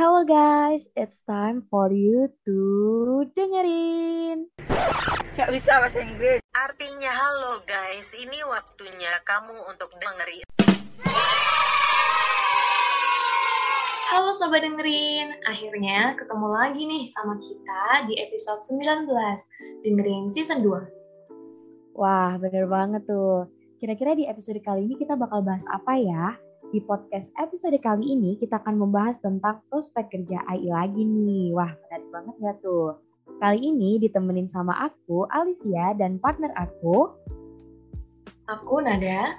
Hello guys, it's time for you to dengerin. Gak bisa bahasa Inggris. Artinya halo guys, ini waktunya kamu untuk dengerin. Halo Sobat Dengerin, akhirnya ketemu lagi nih sama kita di episode 19, dengerin season 2. Wah, bener banget tuh. Kira-kira di episode kali ini kita bakal bahas apa ya? Di podcast episode kali ini kita akan membahas tentang prospek kerja AI lagi nih. Wah, menarik banget ya tuh? Kali ini ditemenin sama aku, Alicia, dan partner aku. Aku Nada,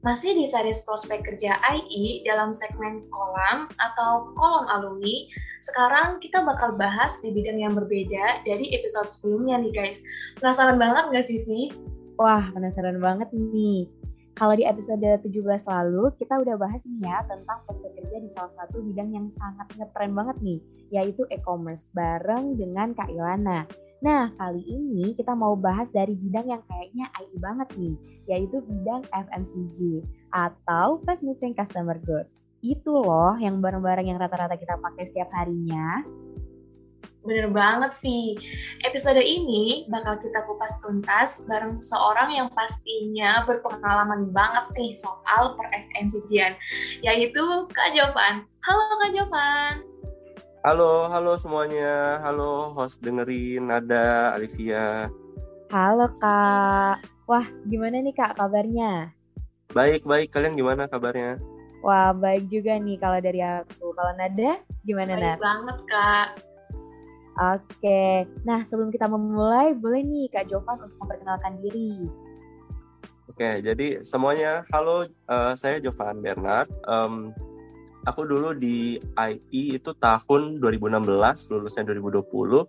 masih di series prospek kerja AI dalam segmen kolam atau kolom alumni. Sekarang kita bakal bahas di bidang yang berbeda dari episode sebelumnya nih guys. Penasaran banget nggak sih, Vi? Wah, penasaran banget nih. Kalau di episode 17 lalu, kita udah bahas nih ya tentang prospek kerja di salah satu bidang yang sangat ngetren banget nih, yaitu e-commerce bareng dengan Kak Ilana. Nah, kali ini kita mau bahas dari bidang yang kayaknya AI banget nih, yaitu bidang FMCG atau Fast Moving Customer Goods. Itu loh yang barang-barang yang rata-rata kita pakai setiap harinya. Bener banget, Vi. Episode ini bakal kita kupas tuntas bareng seseorang yang pastinya berpengalaman banget nih soal per FMCG-an, yaitu Kak Jovan. Halo Kak Jovan. Halo, halo semuanya. Halo host dengerin Nada, Alivia. Halo Kak. Wah, gimana nih Kak kabarnya? Baik, baik. Kalian gimana kabarnya? Wah, baik juga nih kalau dari aku. Kalau Nada, gimana Baik Nada? banget, Kak. Oke, nah sebelum kita memulai, boleh nih Kak Jovan untuk memperkenalkan diri. Oke, jadi semuanya, halo. eh, saya Jovan Bernard. Em, aku dulu di IE itu tahun 2016, lulusnya 2020.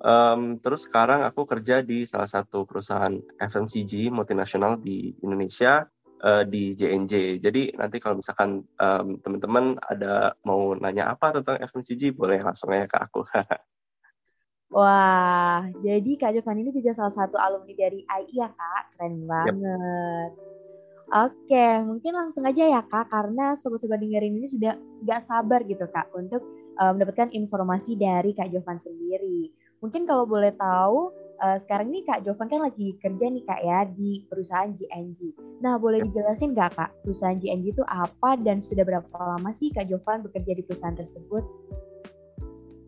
Em, terus sekarang aku kerja di salah satu perusahaan FMCG multinasional di Indonesia eh, di JNJ. Jadi nanti kalau misalkan em, teman-teman ada mau nanya apa tentang FMCG, boleh langsung aja ke aku. Wah, jadi Kak Jovan ini juga salah satu alumni dari AI ya Kak, keren banget. Oke, mungkin langsung aja ya Kak, karena sobat-sobat dengerin ini sudah gak sabar gitu Kak untuk eh, mendapatkan informasi dari Kak Jovan sendiri. Mungkin kalau boleh tahu, eh, sekarang ini Kak Jovan kan lagi kerja nih Kak ya di perusahaan GNG. Nah, boleh dijelasin gak Kak, perusahaan GNG itu apa dan sudah berapa lama sih Kak Jovan bekerja di perusahaan tersebut?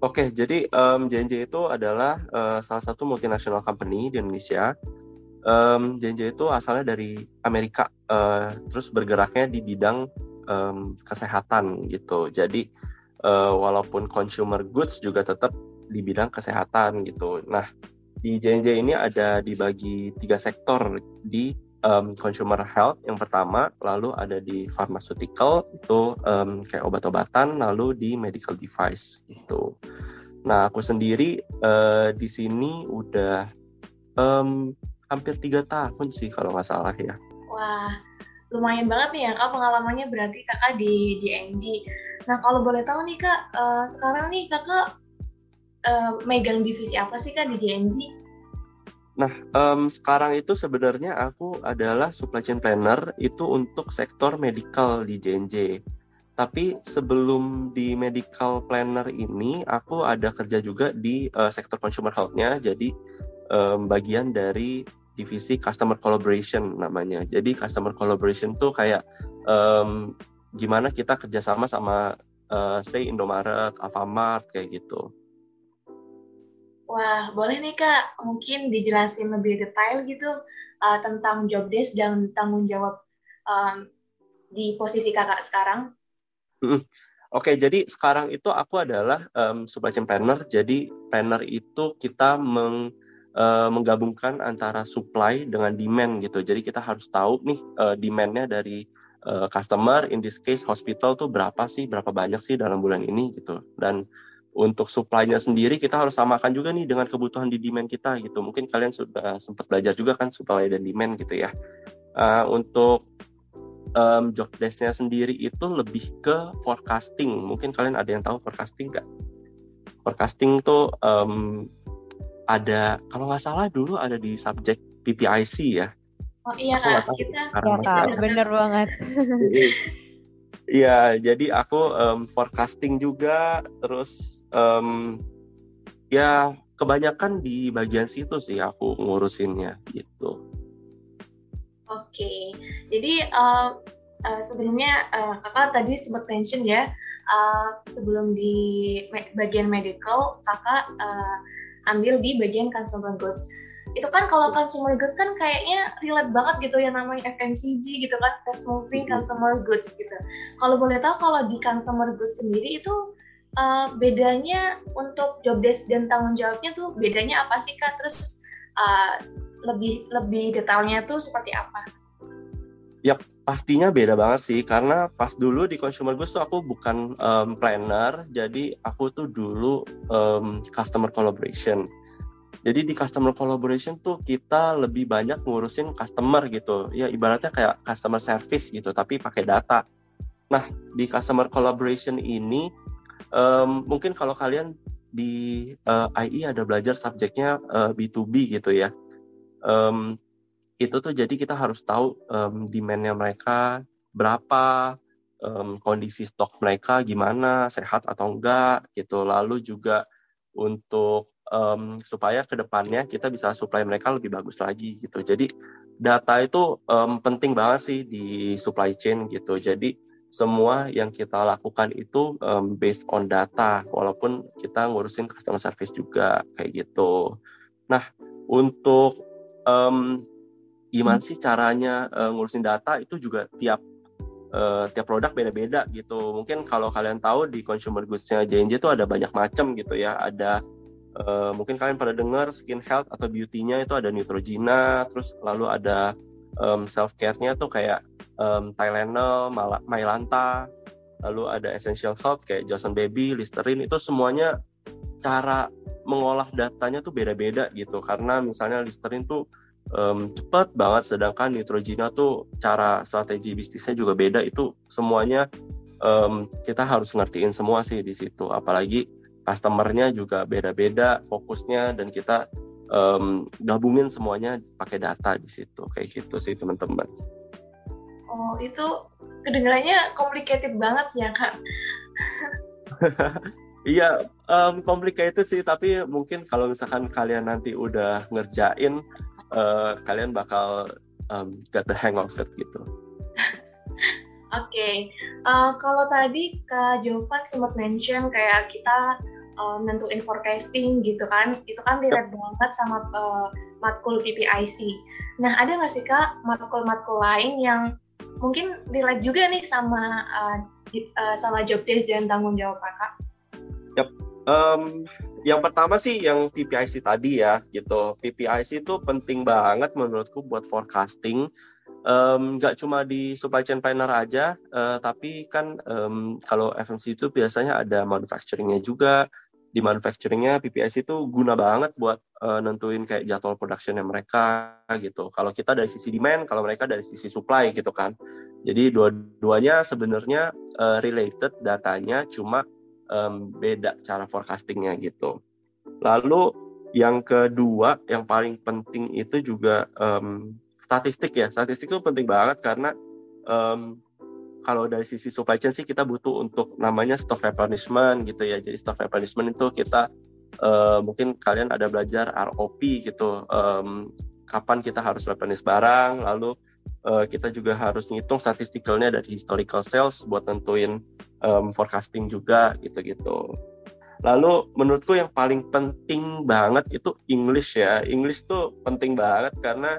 Oke, jadi em, JNJ itu adalah eh, salah satu multinational company di Indonesia. Em, JNJ itu asalnya dari Amerika, eh, terus bergeraknya di bidang em, kesehatan gitu. Jadi eh, walaupun consumer goods juga tetap di bidang kesehatan gitu. Nah, di JNJ ini ada dibagi tiga sektor di em, consumer health yang pertama, lalu ada di pharmaceutical itu em, kayak obat-obatan, lalu di medical device gitu. Nah, aku sendiri eh, di sini udah em, hampir tiga tahun sih kalau nggak salah ya. Wah, lumayan banget nih ya Kak pengalamannya berarti Kakak di DNG. Nah, kalau boleh tahu nih Kak, eh, sekarang nih Kakak eh, megang divisi apa sih Kak di DNG? Nah, em, sekarang itu sebenarnya aku adalah supply chain planner itu untuk sektor medical di JNJ. Tapi sebelum di medical planner ini, aku ada kerja juga di eh, sektor consumer health-nya. Jadi em, bagian dari divisi customer collaboration namanya. Jadi customer collaboration tuh kayak em, gimana kita kerjasama sama eh, say Indomaret, Alfamart kayak gitu. Wah, boleh nih Kak, mungkin dijelasin lebih detail gitu eh, tentang job desk dan tanggung jawab em, di posisi Kakak sekarang. Mm-mm. Oke, jadi sekarang itu aku adalah em, supply chain planner. Jadi planner itu kita meng- eh, menggabungkan antara supply dengan demand gitu. Jadi kita harus tahu nih eh, demand-nya dari customer, in this case hospital tuh berapa sih, berapa banyak sih dalam bulan ini gitu. Dan untuk supply-nya sendiri kita harus samakan juga nih dengan kebutuhan di demand kita gitu. Mungkin kalian sudah sempat belajar juga kan supply dan demand gitu ya. Eh, untuk em, job desk-nya sendiri itu lebih ke forecasting. Mungkin kalian ada yang tahu forecasting nggak? Forecasting tuh em, ada, kalau nggak salah dulu ada di subjek PPIC ya. Oh iya kita sekarang Ya Kak, bener banget. Iya, jadi aku um, forecasting juga, terus um, ya kebanyakan di bagian situ sih aku ngurusinnya gitu. Oke, jadi uh, uh, sebelumnya uh, kakak tadi sempat mention ya, uh, sebelum di me bagian medical kakak uh, ambil di bagian consumer goods itu kan kalau consumer goods kan kayaknya relate banget gitu yang namanya FMCG gitu kan fast moving consumer goods gitu. Kalau boleh tahu kalau di consumer goods sendiri itu uh, bedanya untuk job desk dan tanggung jawabnya tuh bedanya apa sih kak? Terus uh, lebih lebih detailnya tuh seperti apa? Ya pastinya beda banget sih karena pas dulu di consumer goods tuh aku bukan um, planner, jadi aku tuh dulu um, customer collaboration jadi di customer collaboration tuh kita lebih banyak ngurusin customer gitu. Ya ibaratnya kayak customer service gitu, tapi pakai data. Nah di customer collaboration ini um, mungkin kalau kalian di uh, eh, IE ada belajar subjeknya uh, eh, B2B gitu ya. Um, itu tuh jadi kita harus tahu um, demandnya mereka berapa, um, kondisi stok mereka gimana, sehat atau enggak gitu. Lalu juga untuk um, supaya ke depannya kita bisa supply mereka lebih bagus lagi gitu. Jadi data itu um, penting banget sih di supply chain gitu. Jadi semua yang kita lakukan itu um, based on data, walaupun kita ngurusin customer service juga kayak gitu. Nah untuk um, gimana sih caranya uh, ngurusin data itu juga tiap uh, tiap produk beda-beda gitu. Mungkin kalau kalian tahu di consumer goods-nya J&J itu ada banyak macam gitu ya. Ada Uh, mungkin kalian pada dengar skin health atau beauty-nya itu ada Neutrogena, terus lalu ada um, self care-nya tuh kayak um, Tylenol, Mylanta, lalu ada essential health kayak Johnson Baby, Listerine itu semuanya cara mengolah datanya tuh beda-beda gitu. Karena misalnya Listerine tuh um, cepat banget sedangkan Neutrogena tuh cara strategi bisnisnya juga beda. Itu semuanya um, kita harus ngertiin semua sih di situ. Apalagi customernya juga beda-beda fokusnya dan kita um, gabungin semuanya pakai data di situ kayak gitu sih teman-teman. Oh itu kedengarannya complicated banget sih ya kak. Iya, um, complicated sih, tapi mungkin kalau misalkan kalian nanti udah ngerjain, uh, kalian bakal um, get the hang of it gitu. Oke, okay. uh, kalau tadi Kak Jovan sempat mention kayak kita uh, nentuin forecasting gitu kan, itu kan relate banget sama uh, matkul PPIC. Nah, ada nggak sih Kak matkul-matkul lain yang mungkin relate juga nih sama uh, uh, sama job desk dan tanggung jawab Kakak? Yap. Um, yang pertama sih yang PPIC tadi ya gitu. PPIC itu penting banget menurutku buat forecasting nggak um, cuma di supply chain planner aja, uh, tapi kan um, kalau FMC itu biasanya ada manufacturingnya juga. Di manufacturingnya PPIC itu guna banget buat uh, nentuin kayak jadwal productionnya mereka gitu. Kalau kita dari sisi demand, kalau mereka dari sisi supply gitu kan. Jadi dua-duanya sebenarnya uh, related datanya, cuma um, beda cara forecastingnya gitu. Lalu yang kedua, yang paling penting itu juga um, statistik ya statistik itu penting banget karena um, kalau dari sisi supply chain sih kita butuh untuk namanya stock replenishment gitu ya jadi stock replenishment itu kita uh, mungkin kalian ada belajar ROP gitu um, kapan kita harus replenish barang lalu uh, kita juga harus ngitung statistikalnya dari historical sales buat nentuin um, forecasting juga gitu-gitu Lalu menurutku yang paling penting banget itu English ya. English tuh penting banget karena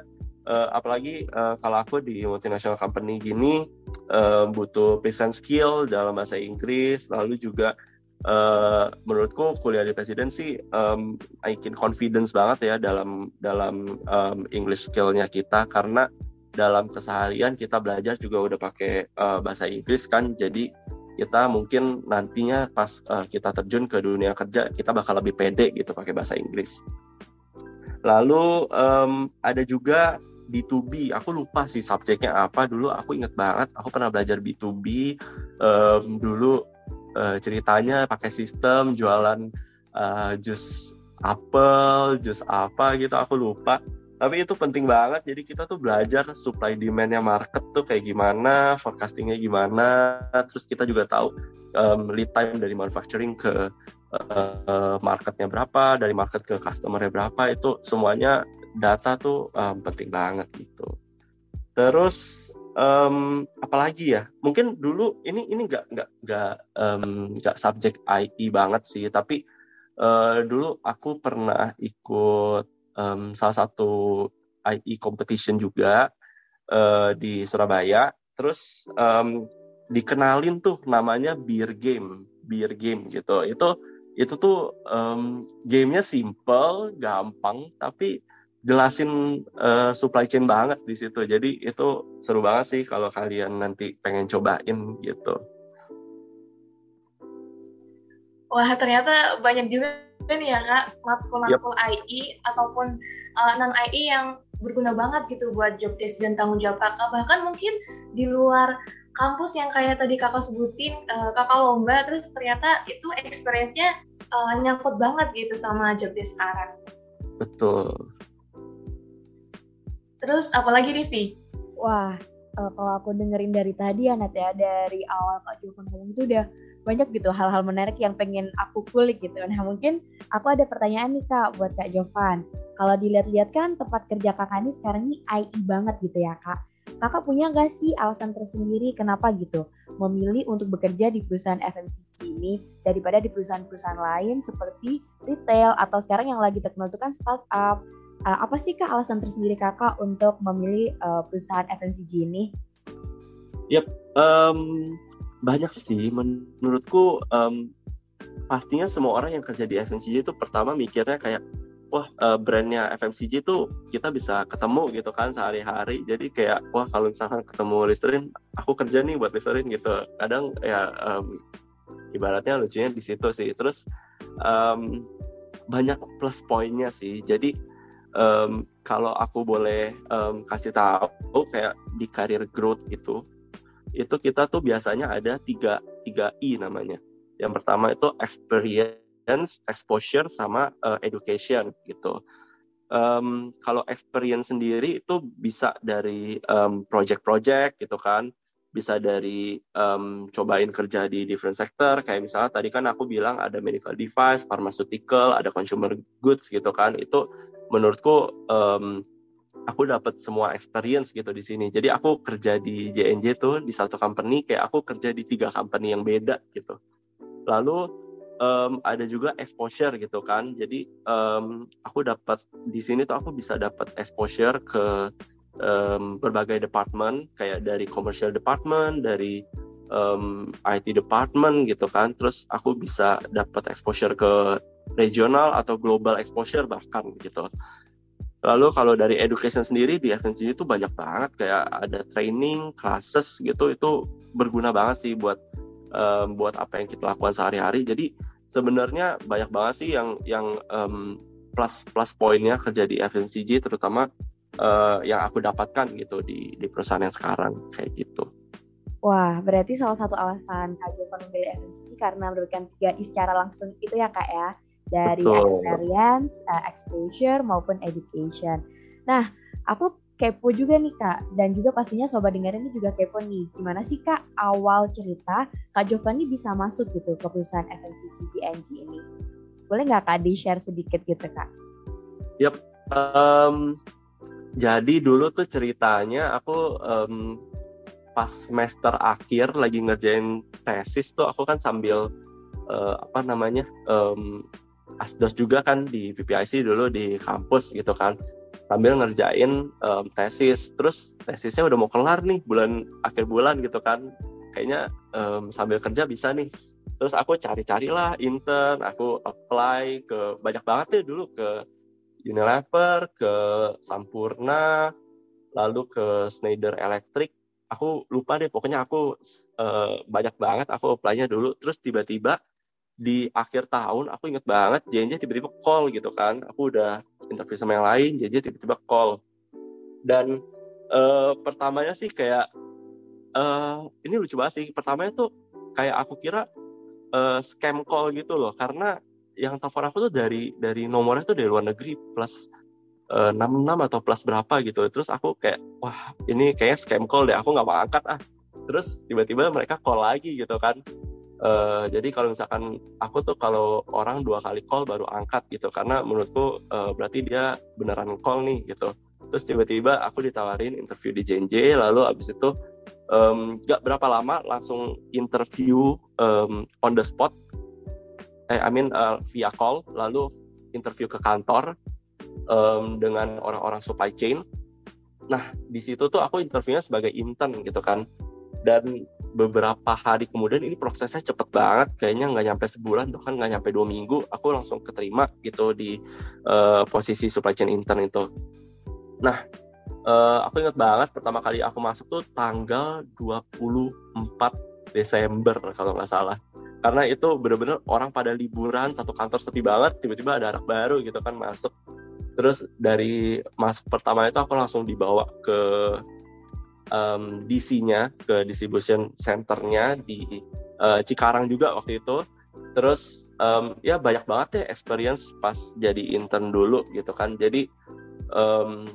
uh, apalagi uh, kalau aku di multinational company gini uh, butuh present skill dalam bahasa Inggris lalu juga uh, menurutku kuliah di presidensi um, naikin confidence banget ya dalam dalam um, English skillnya kita karena dalam keseharian kita belajar juga udah pakai uh, bahasa Inggris kan jadi kita mungkin nantinya pas uh, kita terjun ke dunia kerja kita bakal lebih pede gitu pakai bahasa Inggris. Lalu um, ada juga B2B aku lupa sih subjeknya apa. Dulu aku inget banget aku pernah belajar B2B um, dulu uh, ceritanya pakai sistem jualan uh, jus apel jus apa gitu aku lupa. Tapi itu penting banget jadi kita tuh belajar supply demandnya market tuh kayak gimana forecastingnya gimana. Terus kita juga tahu um, lead time dari manufacturing ke uh, marketnya berapa dari market ke customernya berapa itu semuanya data tuh um, penting banget gitu terus um, apalagi ya mungkin dulu ini ini nggak nggak nggak nggak um, subjek IT banget sih tapi uh, dulu aku pernah ikut um, salah satu IE competition juga uh, di Surabaya. Terus um, dikenalin tuh namanya beer game, beer game gitu. Itu itu tuh um, gamenya simple, gampang, tapi jelasin uh, supply chain banget di situ. Jadi itu seru banget sih kalau kalian nanti pengen cobain gitu. Wah ternyata banyak juga nih ya kak matkul-matkul yep. IE ataupun uh, non IE yang berguna banget gitu buat job desk dan tanggung jawab kakak bahkan mungkin di luar kampus yang kayak tadi kakak sebutin uh, kakak lomba terus ternyata itu experience-nya uh, nyangkut banget gitu sama job desk sekarang. Betul. Terus apalagi Rivi? Wah, uh, kalau aku dengerin dari tadi ya Nat ya dari awal Kak Jovan ngomong itu udah banyak gitu hal-hal menarik yang pengen aku kulik gitu. Nah mungkin aku ada pertanyaan nih kak buat kak Jovan. Kalau dilihat-lihat kan tempat kerja kakak ini sekarang ini IT banget gitu ya kak. Kakak punya nggak sih alasan tersendiri kenapa gitu memilih untuk bekerja di perusahaan FMCG ini daripada di perusahaan-perusahaan lain seperti retail atau sekarang yang lagi terkenal itu kan startup. Uh, apa sih kak alasan tersendiri kakak untuk memilih uh, perusahaan FMCG ini? Yap, um, banyak sih. Menurutku um, pastinya semua orang yang kerja di FMCG itu pertama mikirnya kayak wah uh, brandnya FMCG itu kita bisa ketemu gitu kan sehari-hari. Jadi kayak wah kalau misalkan ketemu Listerin aku kerja nih buat Listerin gitu. Kadang ya um, ibaratnya lucunya di situ sih. Terus um, banyak plus poinnya sih. Jadi um, kalau aku boleh um, kasih tahu kayak di career growth itu itu kita tuh biasanya ada tiga tiga i namanya. Yang pertama itu experience, exposure, sama uh, education gitu. Um, kalau experience sendiri itu bisa dari um, project-project gitu kan, bisa dari um, cobain kerja di different sector, kayak misalnya tadi kan aku bilang ada medical device, pharmaceutical, ada consumer goods gitu kan, itu menurutku um, aku dapat semua experience gitu di sini. Jadi aku kerja di JNJ tuh di satu company kayak aku kerja di tiga company yang beda gitu. Lalu um, ada juga exposure gitu kan. Jadi um, aku dapat di sini tuh aku bisa dapat exposure ke um, berbagai department kayak dari commercial department, dari um, IT department gitu kan. Terus aku bisa dapat exposure ke regional atau global exposure bahkan gitu. Lalu kalau dari education sendiri di FNC itu banyak banget kayak ada training, classes gitu itu berguna banget sih buat um, buat apa yang kita lakukan sehari-hari. Jadi sebenarnya banyak banget sih yang yang um, plus plus poinnya kerja di FMCG terutama uh, yang aku dapatkan gitu di di perusahaan yang sekarang kayak gitu. Wah, berarti salah satu alasan Kak Jovan memilih FMCG karena memberikan tiga I secara langsung itu ya Kak ya dari Betul. experience, uh, exposure maupun education. Nah, aku kepo juga nih kak, dan juga pastinya sobat dengar ini juga kepo nih, gimana sih kak awal cerita kak Jovan ini bisa masuk gitu ke perusahaan FMCG GNG ini? Boleh nggak kak di share sedikit gitu kak? Yap, um, jadi dulu tuh ceritanya aku um, pas semester akhir lagi ngerjain tesis tuh aku kan sambil uh, apa namanya um, asdos juga kan di PPIC dulu di kampus gitu kan. Sambil ngerjain um, tesis. Terus tesisnya udah mau kelar nih bulan akhir bulan gitu kan. Kayaknya um, sambil kerja bisa nih. Terus aku cari-carilah intern aku apply ke banyak banget ya dulu ke Unilever ke Sampurna lalu ke Schneider Electric. Aku lupa deh pokoknya aku uh, banyak banget aku apply-nya dulu. Terus tiba-tiba di akhir tahun aku inget banget JNJ tiba-tiba call gitu kan. Aku udah interview sama yang lain JNJ tiba-tiba call. Dan uh, pertamanya sih kayak uh, ini lucu banget sih. Pertamanya tuh kayak aku kira uh, scam call gitu loh. Karena yang telepon aku tuh dari dari nomornya tuh dari luar negeri plus uh, 66 atau plus berapa gitu. Terus aku kayak wah ini kayaknya scam call deh. Aku nggak mau angkat ah. Terus tiba-tiba mereka call lagi gitu kan uh, jadi kalau misalkan aku tuh kalau orang dua kali call baru angkat gitu karena menurutku uh, berarti dia beneran call nih gitu. Terus tiba-tiba aku ditawarin interview di JNJ lalu abis itu um, gak berapa lama langsung interview um, on the spot. Eh, I mean uh, via call lalu interview ke kantor um, dengan orang-orang supply chain. Nah di situ tuh aku interviewnya sebagai intern gitu kan. Dan beberapa hari kemudian ini prosesnya cepet banget kayaknya nggak nyampe sebulan tuh kan nggak nyampe dua minggu aku langsung keterima gitu di uh, posisi supply chain intern itu. Nah uh, aku ingat banget pertama kali aku masuk tuh tanggal 24 Desember kalau nggak salah. Karena itu bener-bener orang pada liburan satu kantor sepi banget tiba-tiba ada anak baru gitu kan masuk. Terus dari masuk pertama itu aku langsung dibawa ke um, DC-nya ke distribution center-nya di uh, Cikarang juga waktu itu. Terus um, ya banyak banget ya experience pas jadi intern dulu gitu kan. Jadi um,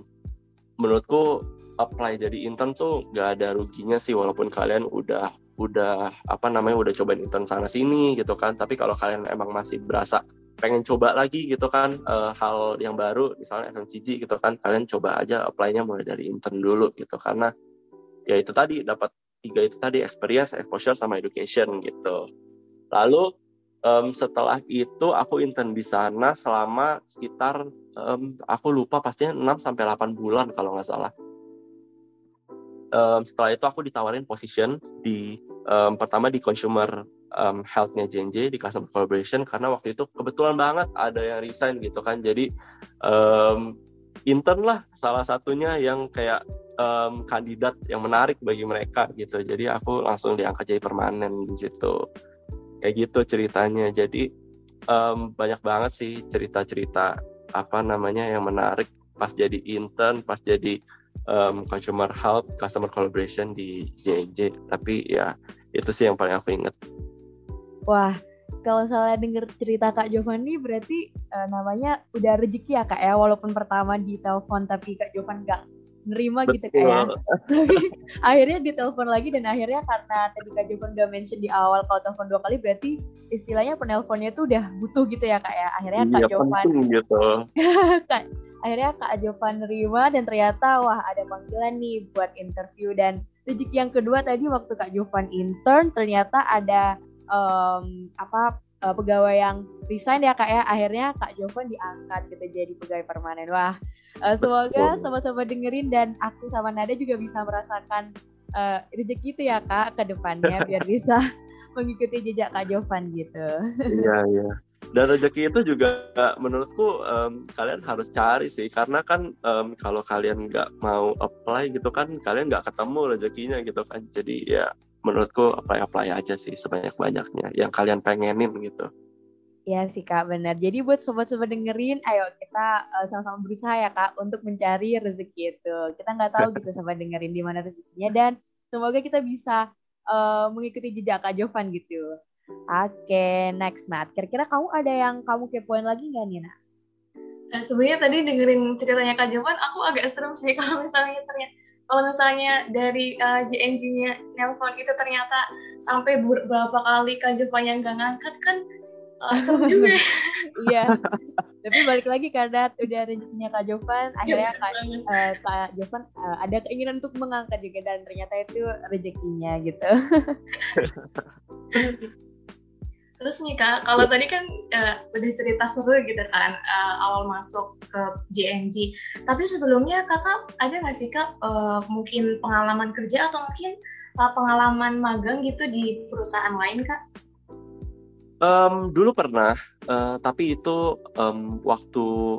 menurutku apply jadi intern tuh gak ada ruginya sih walaupun kalian udah udah apa namanya udah cobain intern sana sini gitu kan. Tapi kalau kalian emang masih berasa pengen coba lagi gitu kan uh, hal yang baru misalnya FMCG gitu kan kalian coba aja apply-nya mulai dari intern dulu gitu. Karena ya itu tadi dapat tiga itu tadi experience exposure sama education gitu lalu um, setelah itu aku intern di sana selama sekitar um, aku lupa pastinya 6 sampai 8 bulan kalau nggak salah. Um, setelah itu aku ditawarin position di um, pertama di consumer um, health-nya JNJ di customer collaboration karena waktu itu kebetulan banget ada yang resign gitu kan. Jadi um, intern lah salah satunya yang kayak um, kandidat yang menarik bagi mereka gitu. Jadi aku langsung diangkat jadi permanen di situ. Kayak gitu ceritanya. Jadi um, banyak banget sih cerita-cerita apa namanya yang menarik pas jadi intern pas jadi um, consumer help customer collaboration di JNJ tapi ya itu sih yang paling aku inget wah kalau misalnya denger cerita Kak Giovanni berarti uh, namanya udah rezeki ya Kak ya? Walaupun pertama di telepon tapi Kak Jovan nggak nerima Betul. gitu kayak tapi akhirnya ditelepon lagi dan akhirnya karena tadi Kak Jovan udah mention di awal kalau telepon dua kali berarti istilahnya penelponnya tuh udah butuh gitu ya kak ya? Akhirnya Kak iya, Jovan gitu. Kak, akhirnya Kak Jovan nerima dan ternyata wah ada panggilan nih buat interview. Dan rezeki yang kedua tadi waktu Kak Jovan intern ternyata ada um, apa uh, pegawai yang resign ya kak ya akhirnya Kak Jovan diangkat gitu jadi pegawai permanen wah Uh, semoga sobat-sobat dengerin dan aku sama Nada juga bisa merasakan uh, rezeki itu ya kak ke depannya biar bisa mengikuti jejak Kak Jovan gitu. Iya iya. Dan rezeki itu juga menurutku um, kalian harus cari sih karena kan um, kalau kalian nggak mau apply gitu kan kalian nggak ketemu rezekinya gitu kan. Jadi ya menurutku apply apply aja sih sebanyak banyaknya yang kalian pengenin gitu. Iya sih Kak, benar. Jadi buat sobat-sobat dengerin, ayo kita uh, sama-sama berusaha ya Kak untuk mencari rezeki itu. Kita nggak tahu gitu sobat dengerin di mana rezekinya dan semoga kita bisa uh, mengikuti jejak Kak Jovan gitu. Oke, okay, next Nat. Kira-kira kamu ada yang kamu kepoin lagi nggak Nina? Nah, sebenarnya tadi dengerin ceritanya Kak Jovan, aku agak serem sih kalau misalnya ternyata kalau misalnya dari uh, eh, JNG-nya nelpon itu ternyata sampai beberapa kali Kak Jovan yang nggak ngangkat kan Awesome juga. iya. Tapi balik lagi karena udah rezekinya Kak Jovan, iya, akhirnya Kak, uh, Kak Jovan uh, ada keinginan untuk mengangkat juga dan ternyata itu rezekinya gitu. Terus nih kak, kalau tadi kan uh, udah cerita seru gitu kan uh, awal masuk ke JNG. Tapi sebelumnya kakak ada nggak sih kak uh, mungkin pengalaman kerja atau mungkin uh, pengalaman magang gitu di perusahaan lain kak? Um, dulu pernah, uh, tapi itu um, waktu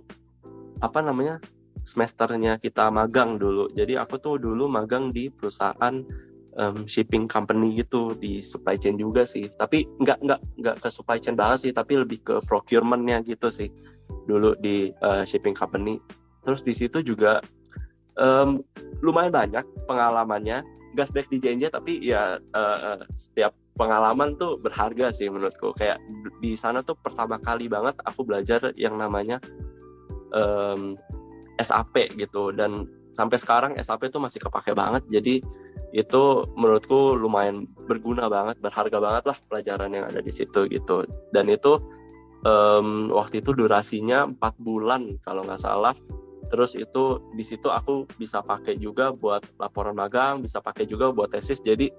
apa namanya semesternya kita magang dulu. Jadi aku tuh dulu magang di perusahaan um, shipping company gitu di supply chain juga sih. Tapi nggak nggak nggak ke supply chain banget sih, tapi lebih ke procurementnya gitu sih dulu di uh, shipping company. Terus di situ juga um, lumayan banyak pengalamannya. Gas back di JNJ tapi ya uh, setiap pengalaman tuh berharga sih menurutku kayak di sana tuh pertama kali banget aku belajar yang namanya um, SAP gitu dan sampai sekarang SAP itu masih kepake banget. Jadi itu menurutku lumayan berguna banget berharga banget lah pelajaran yang ada di situ gitu. Dan itu um, waktu itu durasinya empat bulan kalau nggak salah. Terus itu di situ aku bisa pakai juga buat laporan magang bisa pakai juga buat tesis. Jadi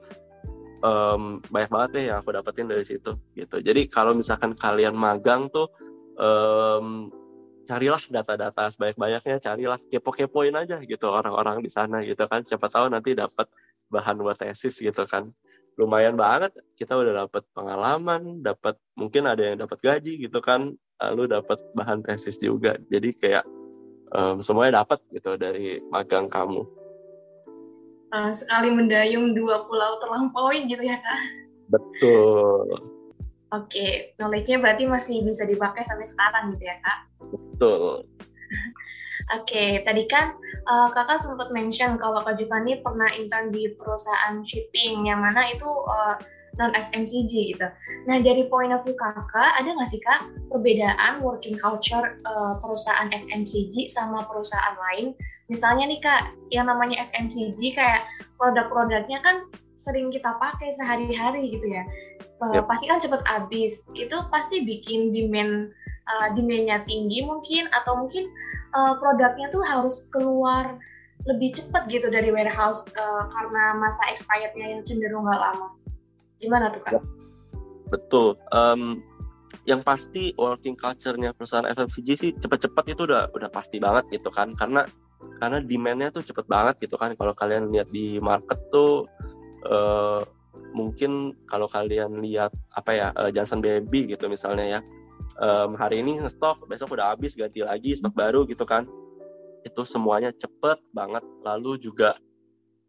um, banyak banget ya yang aku dapetin dari situ gitu. Jadi kalau misalkan kalian magang tuh um, carilah data-data sebanyak-banyaknya, carilah kepo-kepoin aja gitu orang-orang di sana gitu kan. Siapa tahu nanti dapat bahan buat tesis gitu kan. Lumayan banget kita udah dapat pengalaman, dapat mungkin ada yang dapat gaji gitu kan, lalu dapat bahan tesis juga. Jadi kayak um, semuanya dapat gitu dari magang kamu. Uh, sekali mendayung dua pulau terlampaui gitu ya kak? Betul. Oke, okay. knowledge-nya berarti masih bisa dipakai sampai sekarang gitu ya, Kak? Betul. Oke, okay, tadi kan uh, kakak sempat mention kalau Kak Giovanni pernah intern di perusahaan shipping, yang mana itu uh, eh, non FMCG gitu. Nah, dari point of view kakak, ada nggak sih kak perbedaan working culture uh, perusahaan FMCG sama perusahaan lain? Misalnya nih kak, yang namanya FMCG kayak produk-produknya kan sering kita pakai sehari-hari gitu ya yep. pasti kan cepet habis itu pasti bikin demand uh, demandnya tinggi mungkin atau mungkin uh, produknya tuh harus keluar lebih cepat gitu dari warehouse uh, karena masa expirednya yang cenderung nggak lama gimana tuh kan? Betul. Um, yang pasti working culture-nya perusahaan FMCG sih cepet-cepet itu udah udah pasti banget gitu kan karena karena demand-nya tuh cepet banget gitu kan kalau kalian lihat di market tuh uh, mungkin kalau kalian lihat apa ya uh, Johnson Baby gitu misalnya ya. Um, hari ini stok besok udah habis ganti lagi stok baru gitu kan. Itu semuanya cepet banget. Lalu juga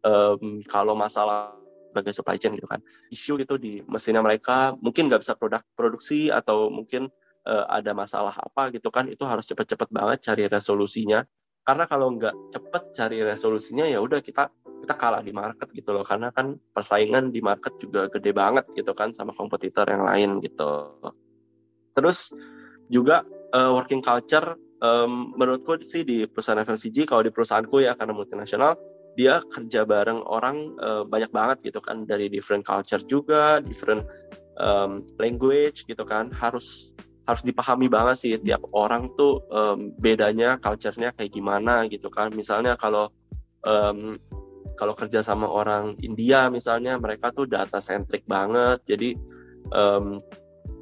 um, kalau masalah sebagai supply chain gitu kan isu itu di mesinnya mereka mungkin nggak bisa produk produksi atau mungkin uh, ada masalah apa gitu kan itu harus cepet-cepet banget cari resolusinya karena kalau nggak cepet cari resolusinya ya udah kita kita kalah di market gitu loh. Karena kan persaingan di market juga gede banget gitu kan sama kompetitor yang lain gitu. Terus juga uh, working culture um, menurutku sih di perusahaan FMCG kalau di perusahaanku ya karena multinasional dia kerja bareng orang uh, banyak banget gitu kan. Dari different culture juga different um, language gitu kan. Harus harus dipahami banget sih tiap orang tuh um, bedanya culture-nya kayak gimana gitu kan. Misalnya kalau um, kalau kerja sama orang India misalnya mereka tuh data centric banget. Jadi um,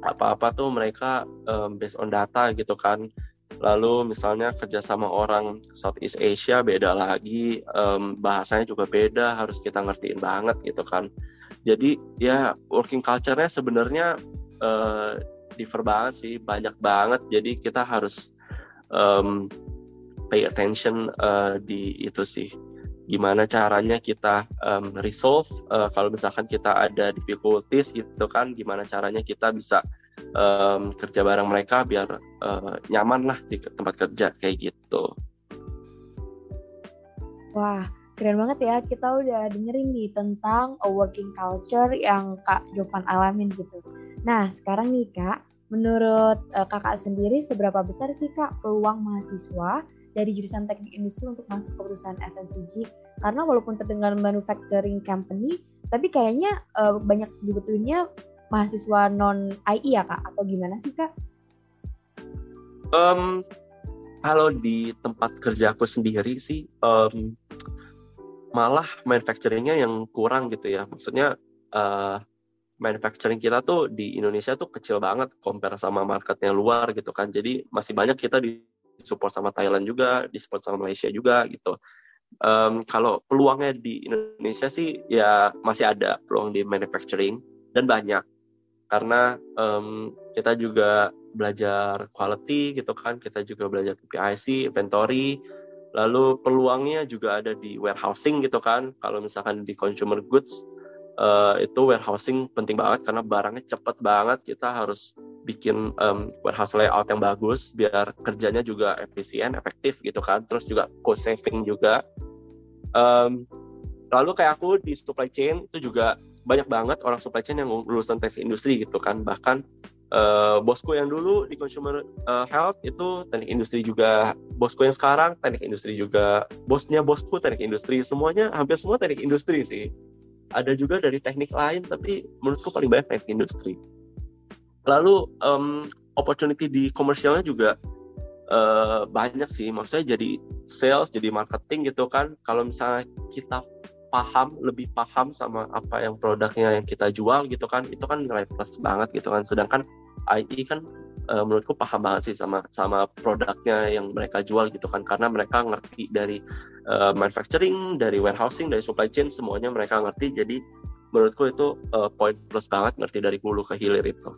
apa-apa tuh mereka um, based on data gitu kan. Lalu misalnya kerja sama orang Southeast Asia beda lagi um, bahasanya juga beda harus kita ngertiin banget gitu kan. Jadi ya working culture-nya sebenarnya uh, differ banget sih banyak banget jadi kita harus um, pay attention uh, di itu sih gimana caranya kita um, resolve uh, kalau misalkan kita ada difficulties gitu kan gimana caranya kita bisa um, kerja bareng mereka biar uh, nyaman lah di tempat kerja kayak gitu. Wah, keren banget ya. Kita udah dengerin nih tentang a working culture yang Kak Jovan alamin gitu. Nah, sekarang nih Kak, menurut uh, Kakak sendiri seberapa besar sih Kak peluang mahasiswa dari jurusan teknik industri untuk masuk ke perusahaan FMCG karena walaupun terdengar manufacturing company tapi kayaknya uh, banyak dibutuhinnya mahasiswa non IE ya kak atau gimana sih kak? Um, kalau di tempat kerjaku sendiri sih um, malah manufacturingnya yang kurang gitu ya. Maksudnya uh, manufacturing kita tuh di Indonesia tuh kecil banget compare sama market yang luar gitu kan. Jadi masih banyak kita di support sama Thailand juga, di support sama Malaysia juga gitu. Um, kalau peluangnya di Indonesia sih ya masih ada peluang di manufacturing dan banyak. Karena um, kita juga belajar quality gitu kan, kita juga belajar PIC, inventory, lalu peluangnya juga ada di warehousing gitu kan. Kalau misalkan di consumer goods uh, itu warehousing penting banget karena barangnya cepet banget, kita harus bikin um, warehouse layout yang bagus biar kerjanya juga efisien, efektif gitu kan. Terus juga cost saving juga. Um, lalu kayak aku di supply chain itu juga banyak banget orang supply chain yang lulusan teknik industri gitu kan. Bahkan uh, bosku yang dulu di consumer uh, health itu teknik industri juga bosku yang sekarang teknik industri juga bosnya bosku teknik industri. Semuanya hampir semua teknik industri sih. Ada juga dari teknik lain tapi menurutku paling banyak teknik industri. Lalu um, opportunity di komersialnya juga uh, banyak sih. Maksudnya jadi sales jadi marketing gitu kan. Kalau misalnya kita paham lebih paham sama apa yang produknya yang kita jual gitu kan itu kan nilai plus banget gitu kan. Sedangkan IE kan uh, menurutku paham banget sih sama sama produknya yang mereka jual gitu kan. Karena mereka ngerti dari uh, manufacturing dari warehousing dari supply chain semuanya mereka ngerti. Jadi menurutku itu uh, poin plus banget ngerti dari hulu ke hilir itu.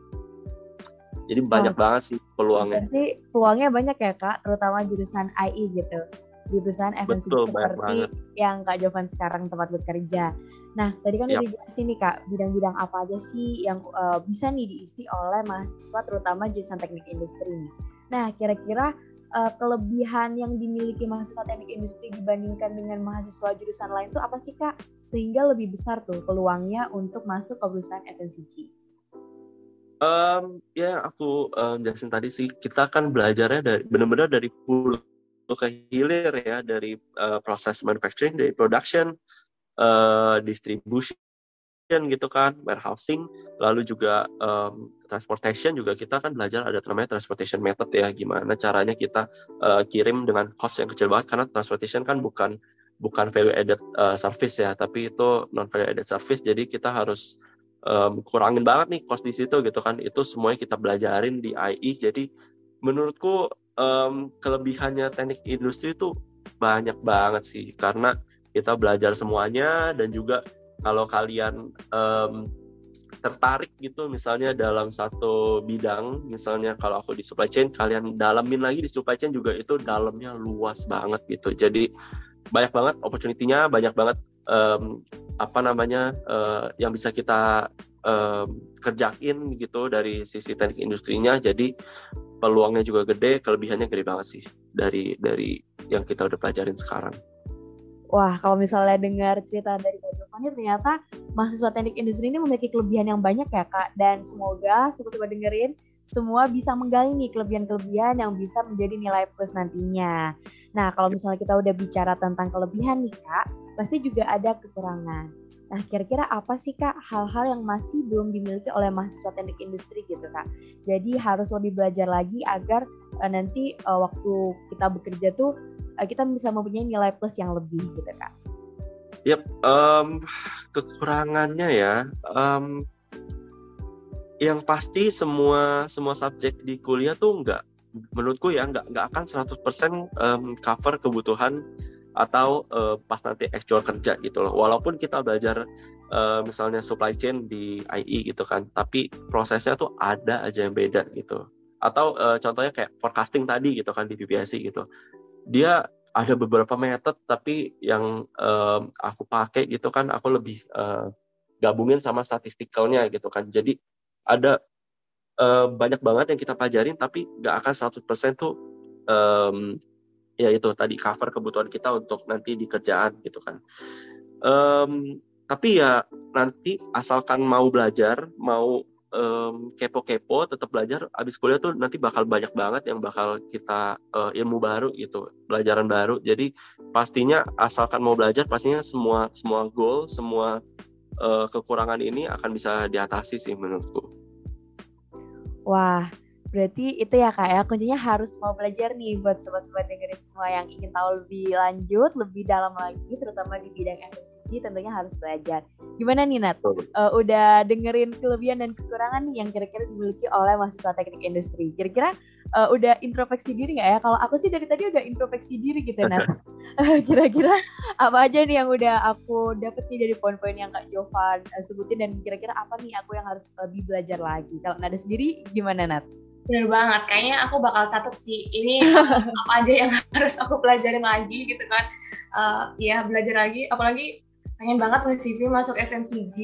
Jadi banyak oh, banget sih peluangnya. Jadi peluangnya banyak ya kak, terutama jurusan IE gitu. Di perusahaan FMCG seperti yang Kak Jovan sekarang tempat bekerja. Nah, tadi kan yep. udah jelasin nih Kak, bidang-bidang apa aja sih yang uh, bisa nih diisi oleh mahasiswa terutama jurusan teknik industri nih. Nah, kira-kira uh, kelebihan yang dimiliki mahasiswa teknik industri dibandingkan dengan mahasiswa jurusan lain itu apa sih Kak? Sehingga lebih besar tuh peluangnya untuk masuk ke perusahaan FMCG. Um, ya aku um, jelasin tadi sih kita kan belajarnya dari benar-benar dari hulu ke hilir ya dari uh, proses manufacturing, dari production, uh, distribution gitu kan, warehousing, lalu juga um, transportation juga kita kan belajar ada namanya transportation method ya, gimana caranya kita uh, kirim dengan cost yang kecil banget karena transportation kan bukan bukan value added uh, service ya, tapi itu non value added service, jadi kita harus um, kurangin banget nih cost di situ gitu kan, itu semuanya kita belajarin di IE, jadi menurutku um, kelebihannya teknik industri itu banyak banget sih karena kita belajar semuanya dan juga kalau kalian um, tertarik gitu misalnya dalam satu bidang misalnya kalau aku di supply chain kalian dalamin lagi di supply chain juga itu dalamnya luas banget gitu jadi banyak banget opportunity-nya banyak banget um, apa namanya uh, yang bisa kita um, kerjain gitu dari sisi teknik industrinya jadi peluangnya juga gede, kelebihannya gede banget sih dari dari yang kita udah pelajarin sekarang. Wah, kalau misalnya dengar cerita dari Kak Giovanni, ternyata mahasiswa teknik industri ini memiliki kelebihan yang banyak ya Kak. Dan semoga sobat-sobat dengerin, semua bisa menggali nih kelebihan-kelebihan yang bisa menjadi nilai plus nantinya. Nah, kalau misalnya kita udah bicara tentang kelebihan nih Kak, pasti juga ada kekurangan. Nah, kira-kira apa sih Kak hal-hal yang masih belum dimiliki oleh mahasiswa teknik industri gitu Kak? Jadi harus lebih belajar lagi agar uh, nanti uh, waktu kita bekerja tuh uh, kita bisa mempunyai nilai plus yang lebih gitu Kak. Yap, um, kekurangannya ya, um, yang pasti semua semua subjek di kuliah tuh nggak, menurutku ya nggak nggak akan 100% um, cover kebutuhan atau uh, pas nanti actual kerja gitu loh. Walaupun kita belajar uh, misalnya supply chain di IE gitu kan, tapi prosesnya tuh ada aja yang beda gitu. Atau uh, contohnya kayak forecasting tadi gitu kan di BPSC gitu. Dia ada beberapa method tapi yang uh, aku pakai gitu kan aku lebih uh, gabungin sama statistikalnya gitu kan. Jadi ada uh, banyak banget yang kita pelajarin tapi nggak akan 100% tuh um, ya itu tadi cover kebutuhan kita untuk nanti di kerjaan gitu kan um, tapi ya nanti asalkan mau belajar mau um, kepo-kepo tetap belajar abis kuliah tuh nanti bakal banyak banget yang bakal kita uh, ilmu baru gitu pelajaran baru. Jadi pastinya asalkan mau belajar pastinya semua semua goal semua uh, kekurangan ini akan bisa diatasi sih menurutku. Wah Berarti itu ya kak ya, kuncinya harus mau belajar nih buat sobat-sobat dengerin semua yang ingin tahu lebih lanjut, lebih dalam lagi, terutama di bidang FMCG tentunya harus belajar. Gimana nih Nat? Uh, udah dengerin kelebihan dan kekurangan nih yang kira-kira dimiliki oleh mahasiswa teknik industri. Kira-kira uh, udah introspeksi diri nggak ya? Kalau aku sih dari tadi udah introspeksi diri gitu Nat. kira-kira apa aja nih yang udah aku dapet nih dari poin-poin yang Kak Jovan uh, sebutin dan kira-kira apa nih aku yang harus lebih belajar lagi? Kalau Nada sendiri gimana Nat? Bener banget, kayaknya aku bakal catat sih ini apa aja yang harus aku pelajarin lagi gitu kan. Uh, ya belajar lagi, apalagi pengen banget nge-CV masuk FMCG.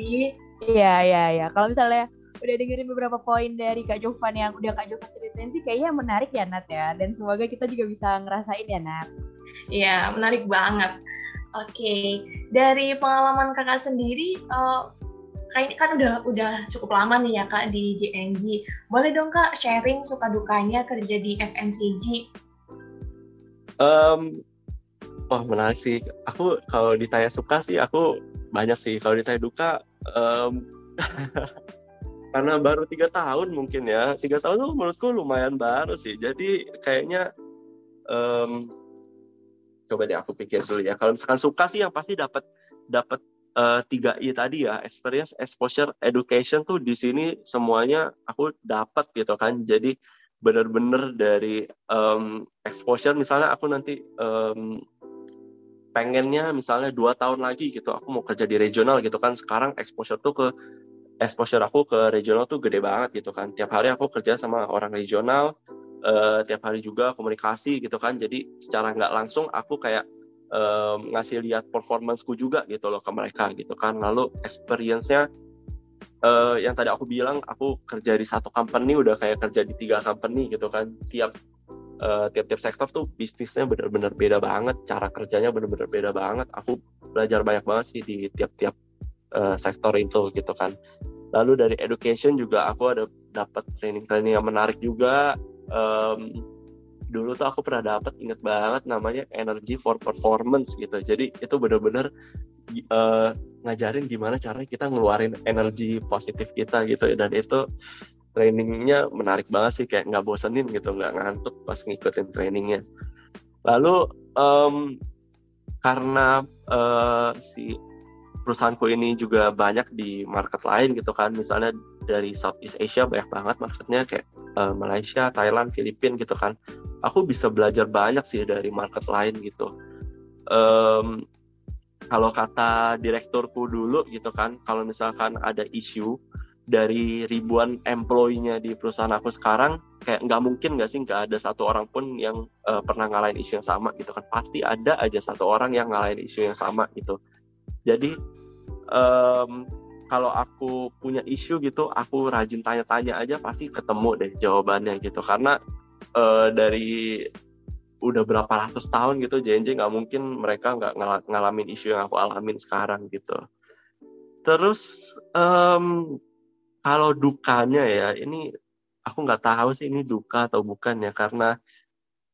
Iya, iya, iya. Kalau misalnya udah dengerin beberapa poin dari Kak Jovan yang udah Kak Jovan ceritain sih kayaknya menarik ya Nat ya. Dan semoga kita juga bisa ngerasain ya Nat. Iya, menarik banget. Oke, okay. dari pengalaman kakak sendiri, uh, kayaknya kan udah udah cukup lama nih ya kak di JNG. Boleh dong kak sharing suka dukanya kerja di FMCG? Um, oh menarik sih. Aku kalau ditanya suka sih aku banyak sih. Kalau ditanya duka, um, karena baru tiga tahun mungkin ya. Tiga tahun tuh menurutku lumayan baru sih. Jadi kayaknya um, coba deh aku pikir dulu ya. Kalau misalkan suka sih yang pasti dapat dapat uh, tiga i tadi ya experience exposure education tuh di sini semuanya aku dapat gitu kan jadi benar-benar dari um, exposure misalnya aku nanti um, pengennya misalnya dua tahun lagi gitu aku mau kerja di regional gitu kan. Sekarang exposure tuh ke exposure aku ke regional tuh gede banget gitu kan. Tiap hari aku kerja sama orang regional uh, tiap hari juga komunikasi gitu kan. Jadi secara nggak langsung aku kayak um, ngasih lihat performanceku juga gitu loh ke mereka gitu kan. Lalu experience-nya uh, yang tadi aku bilang aku kerja di satu company udah kayak kerja di tiga company gitu kan. Tiap uh, tiap-tiap sektor tuh bisnisnya bener-bener beda banget cara kerjanya bener-bener beda banget. Aku belajar banyak banget sih di tiap-tiap uh, sektor itu gitu kan. Lalu dari education juga aku ada dapat training-training yang menarik juga. Um, dulu tuh aku pernah dapat inget banget namanya energy for performance gitu. Jadi itu bener-bener uh, ngajarin gimana caranya kita ngeluarin energi positif kita gitu. Dan itu trainingnya menarik banget sih kayak nggak bosenin gitu nggak ngantuk pas ngikutin trainingnya. Lalu um, karena uh, si perusahaanku ini juga banyak di market lain gitu kan misalnya dari Southeast Asia banyak banget marketnya kayak uh, Malaysia, Thailand, Filipina gitu kan. Aku bisa belajar banyak sih dari market lain gitu. Um, kalau kata direkturku dulu gitu kan kalau misalkan ada isu dari ribuan employee-nya di perusahaan aku sekarang kayak nggak mungkin nggak sih nggak ada satu orang pun yang uh, pernah ngalahin isu yang sama gitu kan. Pasti ada aja satu orang yang ngalahin isu yang sama gitu. Jadi um, kalau aku punya isu gitu aku rajin tanya-tanya aja pasti ketemu deh jawabannya gitu. Karena uh, dari udah berapa ratus tahun gitu JNJ nggak mungkin mereka nggak ngal ngalamin isu yang aku alamin sekarang gitu. Terus um, kalau dukanya ya ini aku nggak tahu sih ini duka atau bukan ya karena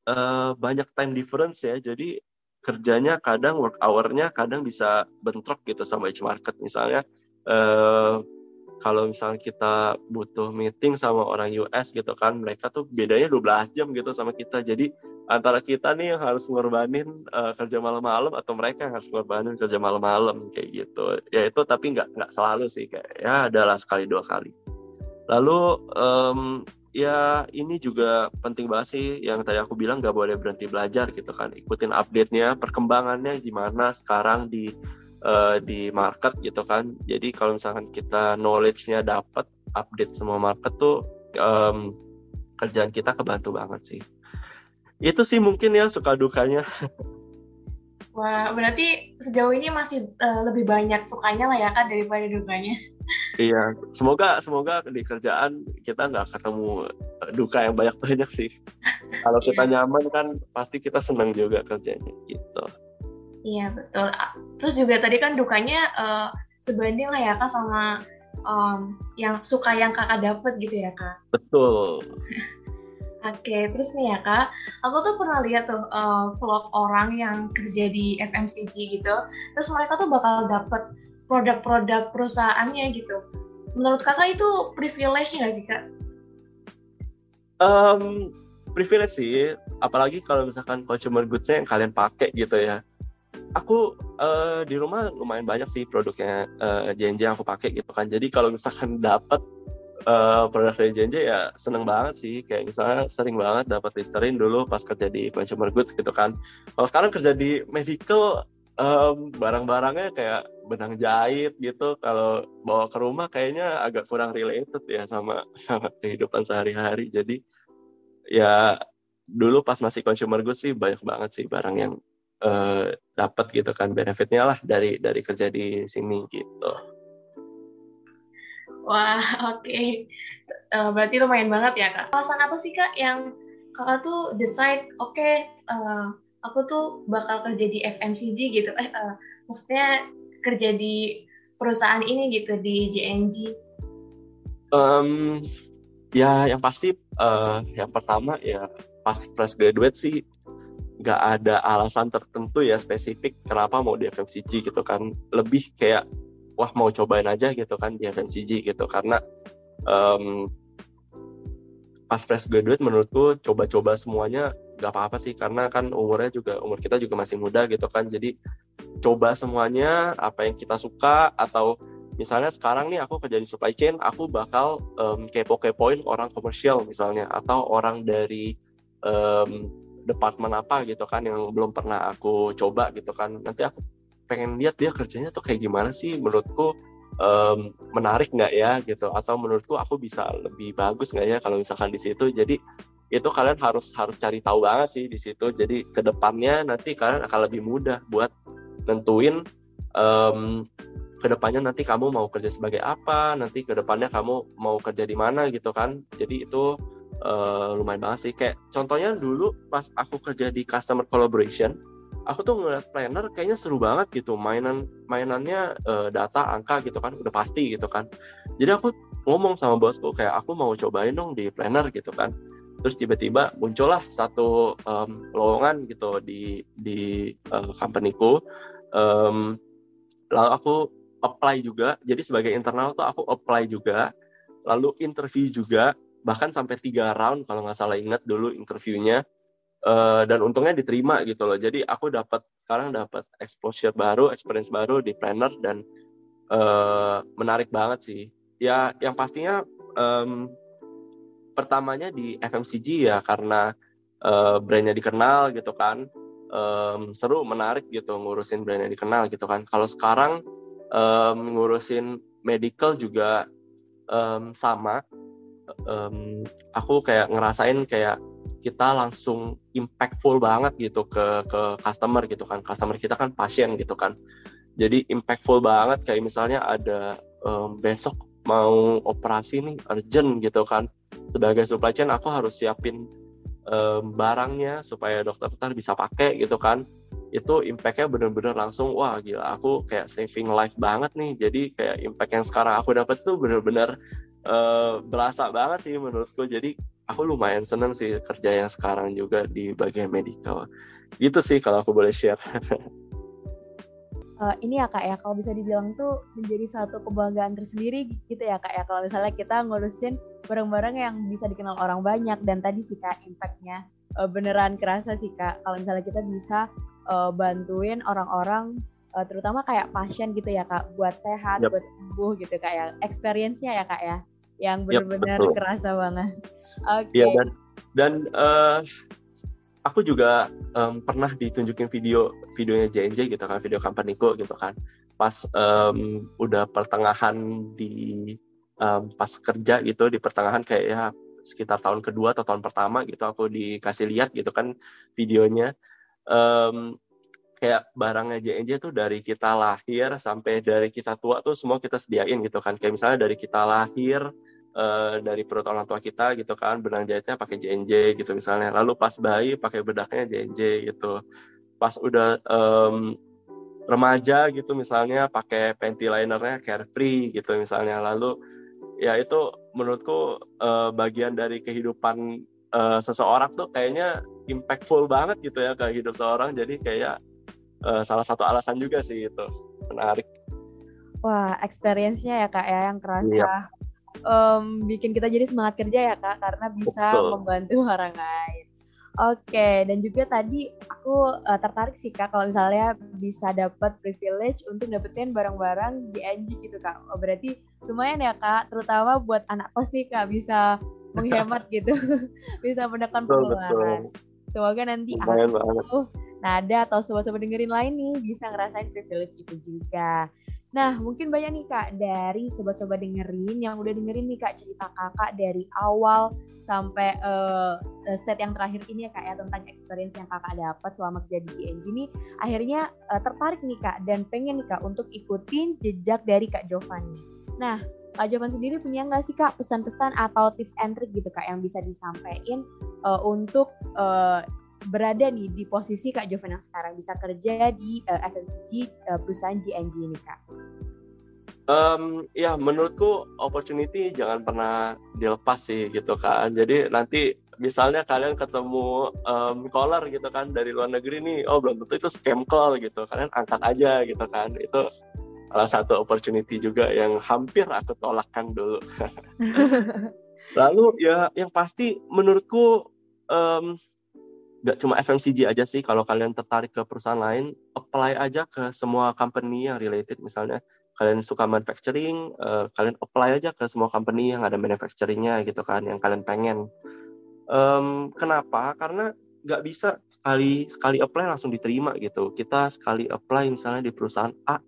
uh, banyak time difference ya. Jadi kerjanya kadang work hour-nya kadang bisa bentrok gitu sama H market misalnya. Uh, kalau misalnya kita butuh meeting sama orang US gitu kan mereka tuh bedanya 12 jam gitu sama kita. Jadi antara kita nih yang harus ngorbanin uh, kerja malam-malam atau mereka yang harus ngorbanin kerja malam-malam kayak gitu. Ya itu tapi nggak nggak selalu sih kayak ya adalah sekali dua kali. Lalu um, ya ini juga penting banget sih yang tadi aku bilang nggak boleh berhenti belajar gitu kan. Ikutin update-nya perkembangannya gimana sekarang di uh, di market gitu kan jadi kalau misalkan kita knowledge-nya dapat update semua market tuh um, kerjaan kita kebantu banget sih itu sih mungkin ya suka dukanya Wah, berarti sejauh ini masih uh, lebih banyak sukanya lah ya kan daripada dukanya. Iya, semoga semoga di kerjaan kita nggak ketemu duka yang banyak banyak sih. Kalau kita iya. nyaman kan pasti kita senang juga kerjanya gitu. Iya betul. Terus juga tadi kan dukanya uh, sebanding lah ya kak sama um, yang suka yang kakak dapet gitu ya kak. Betul. Oke, terus nih ya kak, aku tuh pernah lihat tuh uh, vlog orang yang kerja di FMCG gitu, terus mereka tuh bakal dapet produk-produk perusahaannya gitu. Menurut kakak itu privilege nggak sih kak? Um, privilege sih, apalagi kalau misalkan consumer goods-nya yang kalian pakai gitu ya. Aku uh, di rumah lumayan banyak sih produknya uh, eh, JNJ yang aku pakai gitu kan. Jadi kalau misalkan dapat uh, produk dari JNJ ya seneng banget sih. Kayak misalnya sering banget dapat Listerine dulu pas kerja di consumer goods gitu kan. Kalau sekarang kerja di medical um, barang-barangnya kayak benang jahit gitu. Kalau bawa ke rumah kayaknya agak kurang related ya sama sama kehidupan sehari-hari. Jadi ya dulu pas masih consumer goods sih banyak banget sih barang yang uh, dapat gitu kan benefitnya lah dari dari kerja di sini gitu. Wah, oke. Okay. Uh, eh, berarti lumayan banget ya, Kak. Alasan apa sih, Kak, yang Kakak tuh decide, oke, okay, uh, eh, aku tuh bakal kerja di FMCG gitu. Eh, uh, maksudnya kerja di perusahaan ini gitu di JNG? Um, ya yang pasti uh, yang pertama ya pas fresh graduate sih nggak ada alasan tertentu ya spesifik kenapa mau di FMCG gitu kan. Lebih kayak wah mau cobain aja gitu kan di FMCG gitu. Karena um, pas fresh graduate menurutku coba-coba semuanya nggak apa-apa sih. Karena kan umurnya juga umur kita juga masih muda gitu kan. Jadi coba semuanya apa yang kita suka atau misalnya sekarang nih aku kerja di supply chain aku bakal um, kepo-kepoin orang komersial misalnya atau orang dari um, departemen apa gitu kan yang belum pernah aku coba gitu kan. Nanti aku pengen lihat dia kerjanya tuh kayak gimana sih menurutku um, menarik nggak ya gitu. Atau menurutku aku bisa lebih bagus nggak ya kalau misalkan di situ. Jadi itu kalian harus harus cari tahu banget sih di situ. Jadi ke depannya nanti kalian akan lebih mudah buat nentuin um, ke depannya nanti kamu mau kerja sebagai apa nanti ke depannya kamu mau kerja di mana gitu kan. Jadi itu uh, lumayan banget sih. Kayak contohnya dulu pas aku kerja di customer collaboration aku tuh ngeliat planner kayaknya seru banget gitu. Mainan mainannya uh, data angka gitu kan udah pasti gitu kan. Jadi aku ngomong sama bosku kayak aku mau cobain dong di planner gitu kan. Terus tiba-tiba muncullah satu um, lowongan gitu di di uh, companyku. Um, lalu aku apply juga. Jadi sebagai internal tuh aku apply juga. Lalu interview juga bahkan sampai tiga round kalau nggak salah ingat dulu interviewnya. Uh, dan untungnya diterima gitu loh. Jadi aku dapat sekarang dapat exposure baru experience baru di planner dan uh, menarik banget sih. Ya yang pastinya um, pertamanya di FMCG ya karena uh, brandnya dikenal gitu kan. Um, seru menarik gitu ngurusin brandnya dikenal gitu kan. Kalau sekarang um, ngurusin medical juga um, sama um, aku kayak ngerasain kayak kita langsung impactful banget gitu ke ke customer gitu kan. Customer kita kan pasien gitu kan. Jadi impactful banget kayak misalnya ada um, besok mau operasi nih urgent gitu kan. Sebagai supply chain aku harus siapin um, barangnya supaya dokter-dokter bisa pakai gitu kan. Itu impactnya bener-bener langsung wah gila aku kayak saving life banget nih. Jadi kayak impact yang sekarang aku dapat tuh bener-bener uh, berasa banget sih menurutku. Jadi aku lumayan seneng sih kerja yang sekarang juga di bagian medical. Gitu sih kalau aku boleh share. Uh, ini ya kak ya. Kalau bisa dibilang tuh menjadi satu kebanggaan tersendiri gitu ya kak ya. Kalau misalnya kita ngurusin barang-barang yang bisa dikenal orang banyak dan tadi sih kak impactnya uh, beneran kerasa sih kak. Kalau misalnya kita bisa uh, bantuin orang-orang uh, terutama kayak pasien gitu ya kak buat sehat yep. buat sembuh gitu kak ya. Experience-nya ya kak ya yang benar-benar yep, kerasa banget. Oke. Okay. ya, dan dan uh, aku juga um, pernah ditunjukin video videonya JNJ gitu kan video companyku gitu kan. Pas um, udah pertengahan di um, pas kerja gitu di pertengahan kayak ya sekitar tahun kedua atau tahun pertama gitu aku dikasih lihat gitu kan videonya. Um, kayak barangnya JNJ tuh dari kita lahir sampai dari kita tua tuh semua kita sediain gitu kan. Kayak misalnya dari kita lahir uh, dari perut orang tua kita gitu kan benang jahitnya pakai JNJ gitu misalnya. Lalu pas bayi pakai bedaknya JNJ gitu. Pas udah um, remaja gitu misalnya pakai panty linernya carefree gitu misalnya. Lalu ya itu menurutku uh, bagian dari kehidupan uh, seseorang tuh kayaknya impactful banget gitu ya ke hidup seorang. Jadi kayak uh, salah satu alasan juga sih itu. Menarik. Wah, experience-nya ya kak ya yang kerasa. Iya. Um, bikin kita jadi semangat kerja ya kak karena bisa Betul. membantu orang lain. Oke, dan juga tadi aku uh, tertarik sih kak kalau misalnya bisa dapat privilege untuk dapetin barang-barang di NG gitu kak. Oh, berarti lumayan ya kak, terutama buat anak kos nih kak bisa menghemat gitu, bisa menekan pengeluaran. Semoga nanti aku Nada atau sobat-sobat dengerin lain nih bisa ngerasain privilege itu juga. Nah, mungkin banyak nih Kak dari sobat-sobat dengerin yang udah dengerin nih Kak cerita Kakak dari awal sampai uh, state yang terakhir ini ya Kak ya tentang experience yang Kakak dapat selama kerja di GNG ini akhirnya uh, tertarik nih Kak dan pengen nih Kak untuk ikutin jejak dari Kak Giovanni. Nah, Kak Jovan sendiri punya nggak sih Kak pesan-pesan atau tips and trick gitu Kak yang bisa disampaikan uh, untuk uh, berada nih di posisi Kak Jovan yang sekarang bisa kerja di uh, FMCG uh, perusahaan GNG ini Kak? Um, ya menurutku opportunity jangan pernah dilepas sih gitu kan. Jadi nanti misalnya kalian ketemu um, caller gitu kan dari luar negeri nih, oh belum tentu itu scam call gitu. Kalian angkat aja gitu kan. Itu salah satu opportunity juga yang hampir aku tolakkan dulu. Lalu ya yang pasti menurutku um, gak cuma FMCG aja sih kalau kalian tertarik ke perusahaan lain apply aja ke semua company yang related. Misalnya kalian suka manufacturing uh, kalian apply aja ke semua company yang ada manufacturingnya gitu kan yang kalian pengen. Um, kenapa? Karena nggak bisa sekali sekali apply langsung diterima gitu. Kita sekali apply misalnya di perusahaan A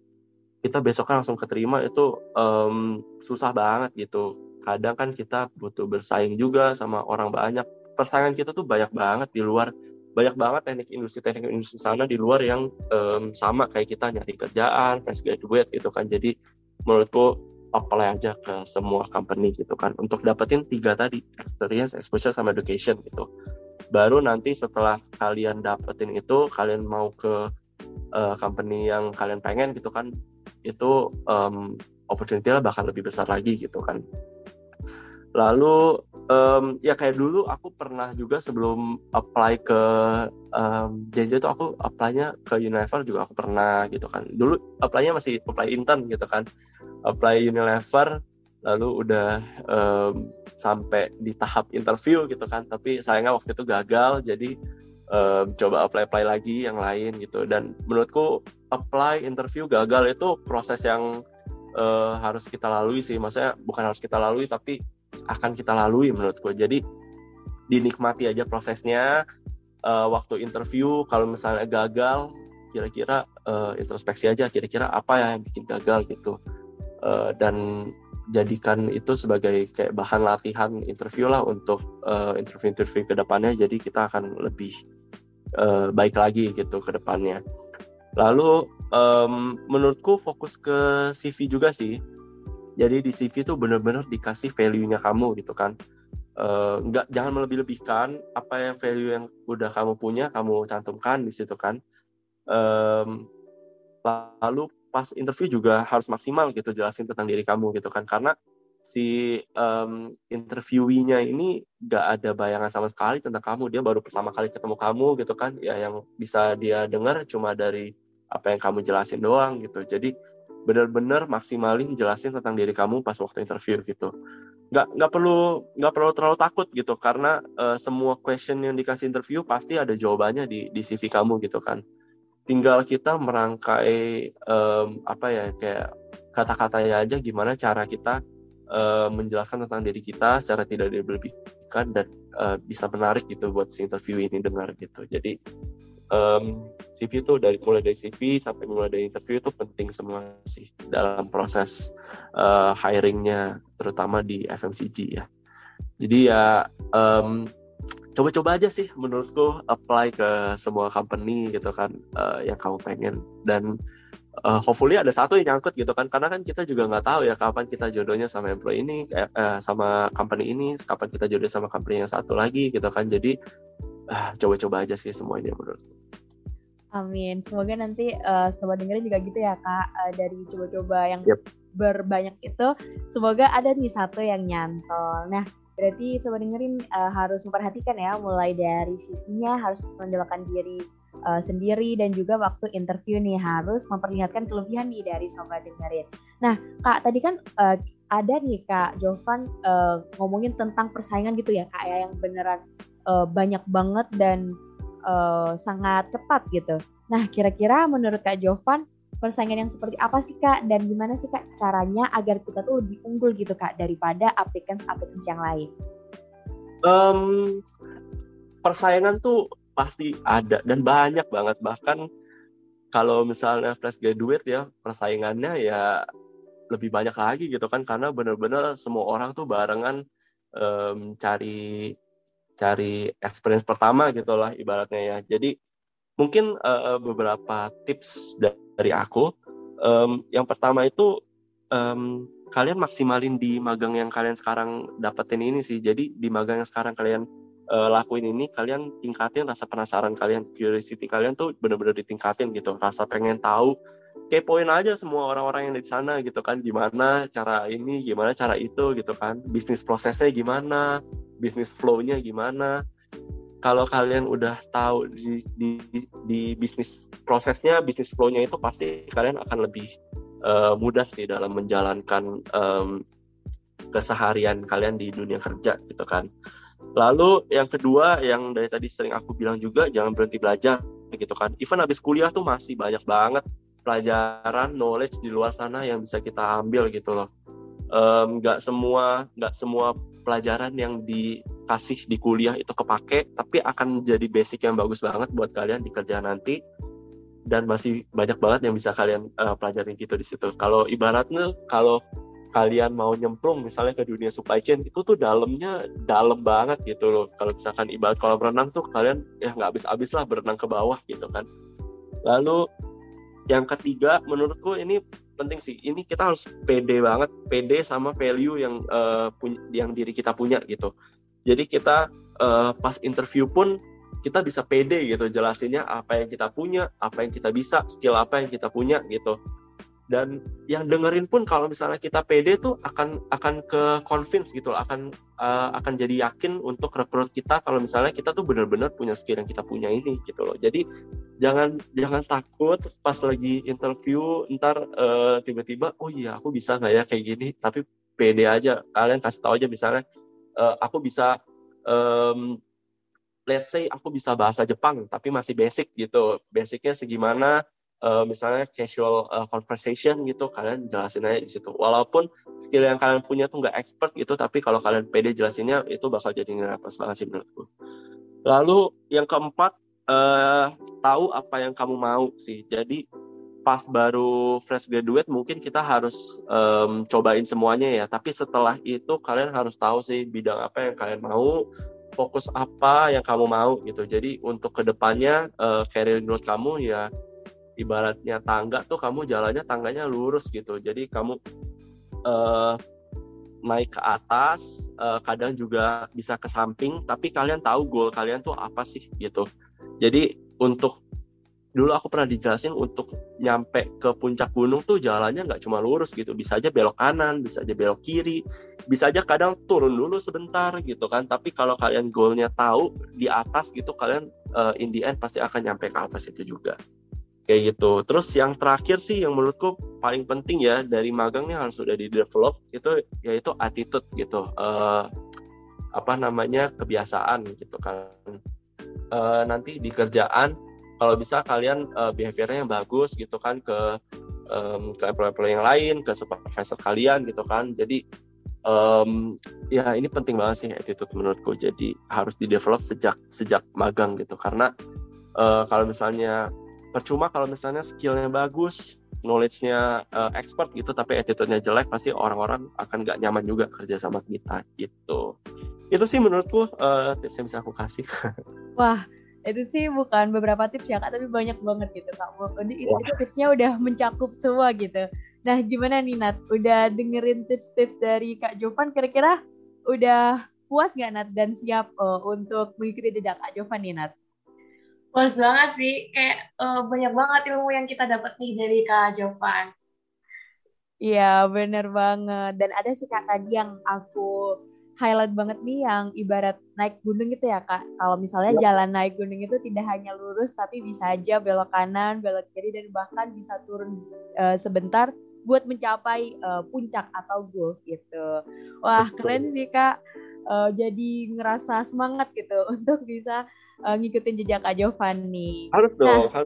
kita besoknya langsung keterima itu um, susah banget gitu. Kadang kan kita butuh bersaing juga sama orang banyak persaingan kita tuh banyak banget di luar banyak banget teknik industri teknik industri sana di luar yang um, sama kayak kita nyari kerjaan fresh graduate gitu kan. Jadi menurutku apply aja ke semua company gitu kan. Untuk dapetin tiga tadi experience exposure sama education gitu. Baru nanti setelah kalian dapetin itu kalian mau ke uh, company yang kalian pengen gitu kan itu um, opportunity lah bakal lebih besar lagi gitu kan. Lalu um, ya kayak dulu aku pernah juga sebelum apply ke um, itu aku apply-nya ke Unilever juga aku pernah gitu kan. Dulu apply-nya masih apply intern gitu kan. Apply Unilever lalu udah um, sampai di tahap interview gitu kan. Tapi sayangnya waktu itu gagal jadi um, coba apply apply lagi yang lain gitu. Dan menurutku apply interview gagal itu proses yang uh, harus kita lalui sih. Maksudnya bukan harus kita lalui tapi akan kita lalui menurut gue jadi dinikmati aja prosesnya uh, waktu interview kalau misalnya gagal kira-kira uh, introspeksi aja kira-kira apa ya yang bikin gagal gitu. Uh, dan jadikan itu sebagai kayak bahan latihan interview lah untuk uh, interview-interview ke depannya jadi kita akan lebih uh, baik lagi gitu ke depannya. Lalu um, menurutku fokus ke CV juga sih jadi di CV itu benar-benar dikasih value-nya kamu gitu kan. Uh, nggak jangan melebih-lebihkan apa yang value yang udah kamu punya kamu cantumkan di situ kan. Um, lalu pas interview juga harus maksimal gitu jelasin tentang diri kamu gitu kan. Karena si um, interviewinya ini nggak ada bayangan sama sekali tentang kamu. Dia baru pertama kali ketemu kamu gitu kan. Ya yang bisa dia dengar cuma dari apa yang kamu jelasin doang gitu. Jadi benar-benar maksimalin jelasin tentang diri kamu pas waktu interview gitu. Nggak nggak perlu nggak perlu terlalu takut gitu karena uh, semua question yang dikasih interview pasti ada jawabannya di di CV kamu gitu kan. Tinggal kita merangkai um, apa ya kayak kata-katanya aja gimana cara kita uh, menjelaskan tentang diri kita secara tidak diberlebihkan dan uh, bisa menarik gitu buat si interview ini dengar gitu. Jadi um, CV itu dari mulai dari CV sampai mulai dari interview itu penting semua sih dalam proses uh, hiringnya terutama di FMCG ya. Jadi ya um, coba-coba aja sih menurutku apply ke semua company gitu kan uh, yang kamu pengen dan uh, hopefully ada satu yang nyangkut gitu kan karena kan kita juga nggak tahu ya kapan kita jodohnya sama employee ini eh, sama company ini kapan kita jodoh sama company yang satu lagi gitu kan jadi coba-coba aja sih semuanya menurutku. Amin. Semoga nanti uh, sobat dengerin juga gitu ya kak uh, dari coba-coba yang yep. berbanyak itu, semoga ada nih satu yang nyantol. Nah berarti sobat dengerin uh, harus memperhatikan ya mulai dari sisinya harus menjelaskan diri uh, sendiri dan juga waktu interview nih harus memperlihatkan kelebihan nih dari sobat dengerin. Nah kak tadi kan uh, ada nih kak Jovan uh, ngomongin tentang persaingan gitu ya kak ya yang beneran uh, banyak banget dan uh, sangat ketat gitu. Nah, kira-kira menurut Kak Jovan, persaingan yang seperti apa sih Kak dan gimana sih Kak caranya agar kita tuh lebih unggul gitu Kak daripada applicants-applicants yang lain? Um, persaingan tuh pasti ada dan banyak banget bahkan kalau misalnya fresh graduate ya persaingannya ya lebih banyak lagi gitu kan karena benar-benar semua orang tuh barengan um, cari cari experience pertama gitulah ibaratnya ya. Jadi mungkin uh, beberapa tips dari aku. Um, yang pertama itu um, kalian maksimalin di magang yang kalian sekarang dapetin ini sih. Jadi di magang yang sekarang kalian uh, lakuin ini, kalian tingkatin rasa penasaran kalian, curiosity kalian tuh bener-bener ditingkatin gitu. Rasa pengen tahu kepoin aja semua orang-orang yang di sana gitu kan. Gimana cara ini gimana cara itu gitu kan. Bisnis prosesnya gimana bisnis flow-nya gimana. Kalau kalian udah tahu di, di, di bisnis prosesnya bisnis flow-nya itu pasti kalian akan lebih uh, mudah sih dalam menjalankan um, keseharian kalian di dunia kerja gitu kan. Lalu yang kedua yang dari tadi sering aku bilang juga jangan berhenti belajar gitu kan. Even habis kuliah tuh masih banyak banget pelajaran knowledge di luar sana yang bisa kita ambil gitu loh. Nggak um, semua nggak semua pelajaran yang dikasih di kuliah itu kepake tapi akan jadi basic yang bagus banget buat kalian di kerja nanti. Dan masih banyak banget yang bisa kalian uh, pelajarin gitu di situ. Kalau ibaratnya kalau kalian mau nyemplung misalnya ke dunia supply chain itu tuh dalamnya dalam banget gitu loh. Kalau misalkan ibarat kalau berenang tuh kalian ya nggak habis-habis lah berenang ke bawah gitu kan. Lalu yang ketiga menurutku ini penting sih. Ini kita harus pede banget pede sama value yang uh, yang diri kita punya gitu. Jadi kita uh, pas interview pun kita bisa pede gitu jelasinnya apa yang kita punya apa yang kita bisa skill apa yang kita punya gitu dan yang dengerin pun kalau misalnya kita pede tuh akan akan ke convince gitu loh, akan uh, akan jadi yakin untuk rekrut kita kalau misalnya kita tuh benar-benar punya skill yang kita punya ini gitu loh. Jadi jangan jangan takut pas lagi interview ntar uh, tiba-tiba oh iya aku bisa nggak ya kayak gini? Tapi pede aja kalian kasih tahu aja misalnya uh, aku bisa um, let's say aku bisa bahasa Jepang tapi masih basic gitu. Basicnya segimana uh, misalnya casual uh, conversation gitu kalian jelasin aja di situ. Walaupun skill yang kalian punya tuh nggak expert gitu tapi kalau kalian pede jelasinnya itu bakal jadi ngerepas banget sih menurutku. Lalu yang keempat uh, tahu apa yang kamu mau sih. Jadi pas baru fresh graduate mungkin kita harus um, cobain semuanya ya. Tapi setelah itu kalian harus tahu sih bidang apa yang kalian mau fokus apa yang kamu mau gitu. Jadi untuk ke depannya uh, career growth kamu ya ibaratnya tangga tuh kamu jalannya tangganya lurus gitu. Jadi kamu uh, naik ke atas uh, kadang juga bisa ke samping tapi kalian tahu goal kalian tuh apa sih gitu. Jadi untuk dulu aku pernah dijelasin untuk nyampe ke puncak gunung tuh jalannya nggak cuma lurus gitu. Bisa aja belok kanan bisa aja belok kiri bisa aja kadang turun dulu sebentar gitu kan. Tapi kalau kalian goalnya tahu di atas gitu kalian uh, in the end pasti akan nyampe ke atas itu juga kayak gitu. Terus yang terakhir sih yang menurutku paling penting ya dari magang nih harus sudah di develop itu yaitu attitude gitu. Uh, apa namanya? Kebiasaan gitu kan. Uh, nanti di kerjaan kalau bisa kalian uh, behaviornya yang bagus gitu kan ke um, ke employee yang lain ke supervisor kalian gitu kan. Jadi um, ya ini penting banget sih attitude menurutku. Jadi harus di develop sejak sejak magang gitu. Karena uh, kalau misalnya percuma kalau misalnya skillnya bagus knowledge-nya uh, expert gitu tapi attitude-nya jelek pasti orang-orang akan nggak nyaman juga kerja sama kita gitu. Itu sih menurutku uh, tips yang bisa aku kasih. Wah itu sih bukan beberapa tips ya kak tapi banyak banget gitu kak. Jadi itu, itu tipsnya udah mencakup semua gitu. Nah gimana nih Nat? Udah dengerin tips-tips dari kak Jovan? Kira-kira udah puas nggak Nat? Dan siap uh, untuk mengikuti jejak kak Jovan nih Nat Puas banget sih, kayak uh, banyak banget ilmu yang kita dapat nih dari Kak Jovan. Iya, bener banget. Dan ada sih Kak tadi yang aku highlight banget nih yang ibarat naik gunung gitu ya Kak. Kalau misalnya ya. jalan naik gunung itu tidak hanya lurus, tapi bisa aja belok kanan, belok kiri, dan bahkan bisa turun uh, sebentar buat mencapai uh, puncak atau goals gitu. Wah, keren sih Kak. Uh, jadi ngerasa semangat gitu untuk bisa uh, ngikutin jejak Kak Giovanni. Harus nah, dong. Nah,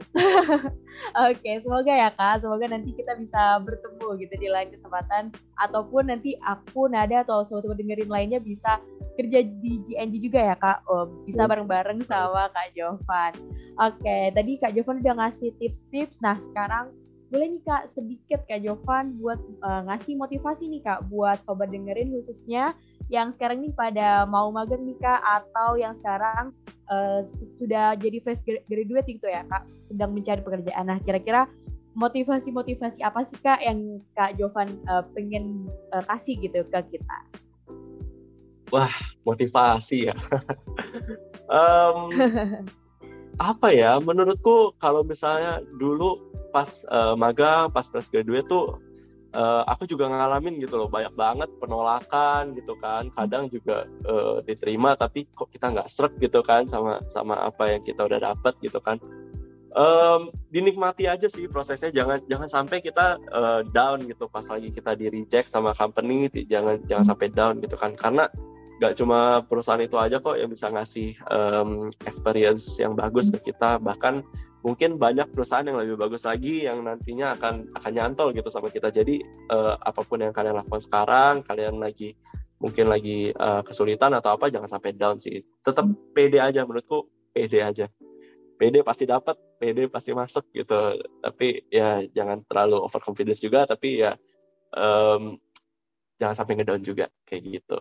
Oke, okay, semoga ya Kak, semoga nanti kita bisa bertemu gitu di lain kesempatan ataupun nanti aku Nada atau sobat dengerin lainnya bisa kerja di GNG juga ya Kak. Oh, bisa bareng-bareng sama Kak Jovan. Oke, okay, tadi Kak Jovan udah ngasih tips-tips. Nah, sekarang boleh nih Kak sedikit Kak Jovan buat uh, ngasih motivasi nih Kak buat sobat dengerin khususnya yang sekarang nih pada mau magang nih Kak atau yang sekarang uh, sudah jadi fresh graduate gitu ya Kak sedang mencari pekerjaan. Nah kira-kira motivasi-motivasi apa sih Kak yang Kak Jovan uh, pengen uh, kasih gitu ke kita? Wah motivasi ya. um, apa ya menurutku kalau misalnya dulu pas uh, magang pas fresh graduate tuh uh, aku juga ngalamin gitu loh banyak banget penolakan gitu kan. Kadang juga uh, diterima tapi kok kita nggak serak gitu kan sama sama apa yang kita udah dapat gitu kan. Um, dinikmati aja sih prosesnya. Jangan jangan sampai kita uh, down gitu pas lagi kita di reject sama company jangan jangan sampai down gitu kan. Karena nggak cuma perusahaan itu aja kok yang bisa ngasih um, experience yang bagus ke kita. Bahkan mungkin banyak perusahaan yang lebih bagus lagi yang nantinya akan akan nyantol gitu sama kita. Jadi uh, apa pun yang kalian lakukan sekarang kalian lagi mungkin lagi uh, kesulitan atau apa jangan sampai down sih. Tetap pede aja menurutku pede aja. Pede pasti dapat pede pasti masuk gitu. Tapi ya jangan terlalu overconfidence juga tapi ya um, jangan sampai ngedown juga kayak gitu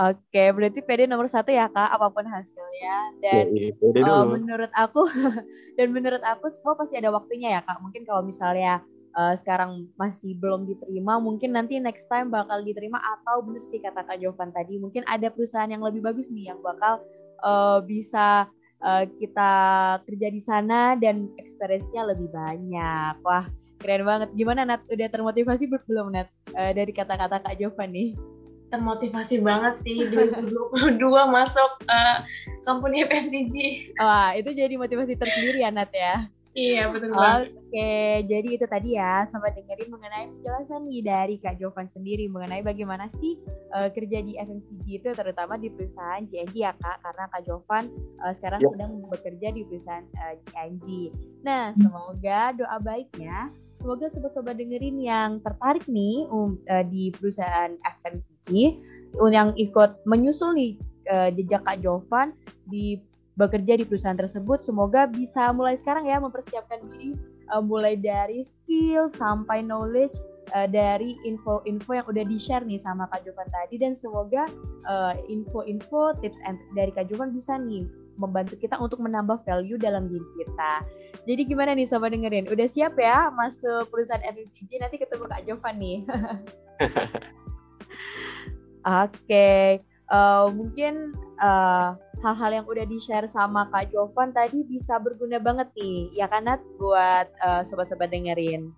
Oke, berarti PD nomor satu ya kak, apa pun hasilnya. Dan ya, ya, uh, menurut aku, dan menurut aku semua pasti ada waktunya ya kak. Mungkin kalau misalnya uh, sekarang masih belum diterima, mungkin nanti next time bakal diterima atau bener sih kata kak Jovan tadi, mungkin ada perusahaan yang lebih bagus nih yang bakal uh, bisa uh, kita kerja di sana dan experience-nya lebih banyak. Wah, keren banget. Gimana Nat? Udah termotivasi belum Nat uh, dari kata-kata kak Jovan nih? Termotivasi banget sih 2022 masuk uh, company FMCG. Wah, itu jadi motivasi tersendiri ya Nat ya. Iya, betul banget. Oke, jadi itu tadi ya, sama dengerin mengenai penjelasan nih dari Kak Jovan sendiri mengenai bagaimana sih uh, kerja di FMCG itu terutama di perusahaan JNG ya Kak, karena Kak Jovan uh, sekarang yep. sedang bekerja di perusahaan uh, JNG. Nah, semoga doa baiknya semoga sobat-sobat dengerin yang tertarik nih um, uh, di perusahaan FMCG yang ikut menyusul nih uh, jejak Kak Jovan di bekerja di perusahaan tersebut. Semoga bisa mulai sekarang ya mempersiapkan diri uh, mulai dari skill sampai knowledge dari info-info yang udah di-share nih sama Kak Jovan tadi. Dan semoga info-info uh, tips and dari Kak Jovan bisa nih membantu kita untuk menambah value dalam diri kita. Jadi gimana nih sobat dengerin? Udah siap ya masuk perusahaan FMCG? Nanti ketemu Kak Jovan nih. Oke, okay. uh, eh, mungkin eh, hal-hal yang udah di-share sama Kak Jovan tadi bisa berguna banget nih, ya kan Nat, buat uh, sobat-sobat dengerin.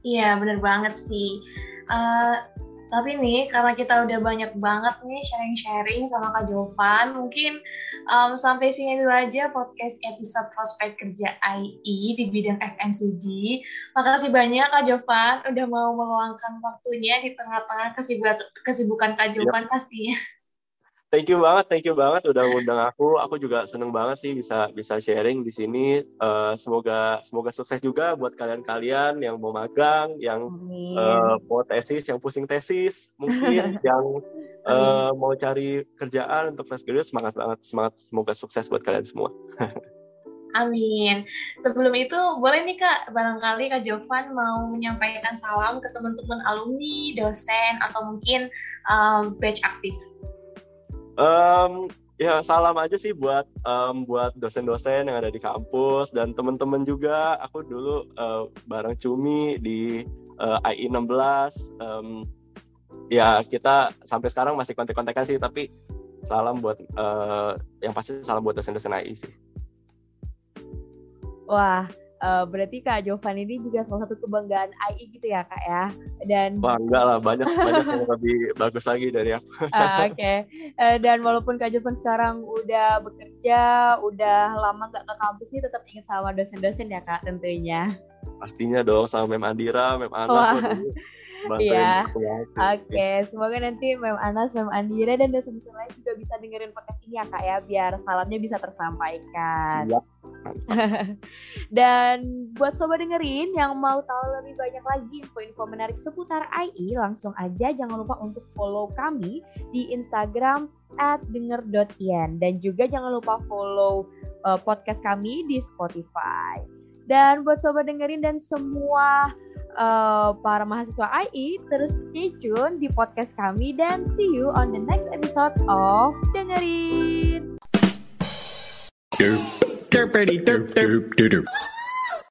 Iya, bener banget sih. Uh, tapi nih, karena kita udah banyak banget nih sharing-sharing sama Kak Jovan, mungkin um, sampai sini dulu aja podcast episode prospek kerja IE di bidang FMCG. Makasih banyak Kak Jovan udah mau meluangkan waktunya di tengah-tengah kesibukan Kak Jovan yep. pastinya thank you banget, thank you banget udah ngundang aku. Aku juga seneng banget sih bisa bisa sharing di sini. Uh, semoga semoga sukses juga buat kalian-kalian yang mau magang, yang uh, mau tesis, yang pusing tesis, mungkin yang uh, mau cari kerjaan untuk fresh graduate semangat banget, semangat. Semoga sukses buat kalian semua. Amin. Sebelum itu, boleh nih Kak, barangkali Kak Jovan mau menyampaikan salam ke teman-teman alumni, dosen, atau mungkin um, batch aktif. Um, ya salam aja sih buat um, buat dosen-dosen yang ada di kampus dan teman-teman juga. Aku dulu uh, bareng Cumi di uh, IE 16. Um, ya kita sampai sekarang masih kontak-kontakan sih, tapi salam buat uh, yang pasti salam buat dosen-dosen IE sih. Wah, uh, berarti Kak Jovan ini juga salah satu kebanggaan AI gitu ya Kak ya? Dan bangga lah banyak banyak yang lebih bagus lagi dari aku. Uh, oke. Okay. uh, dan walaupun Kak Jovan sekarang udah bekerja udah lama nggak ke kampus ini tetap ingat sama dosen-dosen ya Kak tentunya. Pastinya dong sama Mem Andira Mem Anas Iya. Oke, okay. semoga nanti Mem Anas, Mem Andira dan dosen-dosen lain juga bisa dengerin podcast ini ya kak ya, biar salamnya bisa tersampaikan. Siap. dan buat sobat dengerin yang mau tahu lebih banyak lagi info-info menarik seputar IE, langsung aja jangan lupa untuk follow kami di Instagram at denger.ian dan juga jangan lupa follow uh, podcast kami di Spotify. Dan buat sobat dengerin dan semua uh, para mahasiswa IE terus stay tune di podcast kami dan see you on the next episode of Dengerin. Derp, derp, derp, derp, derp, derp.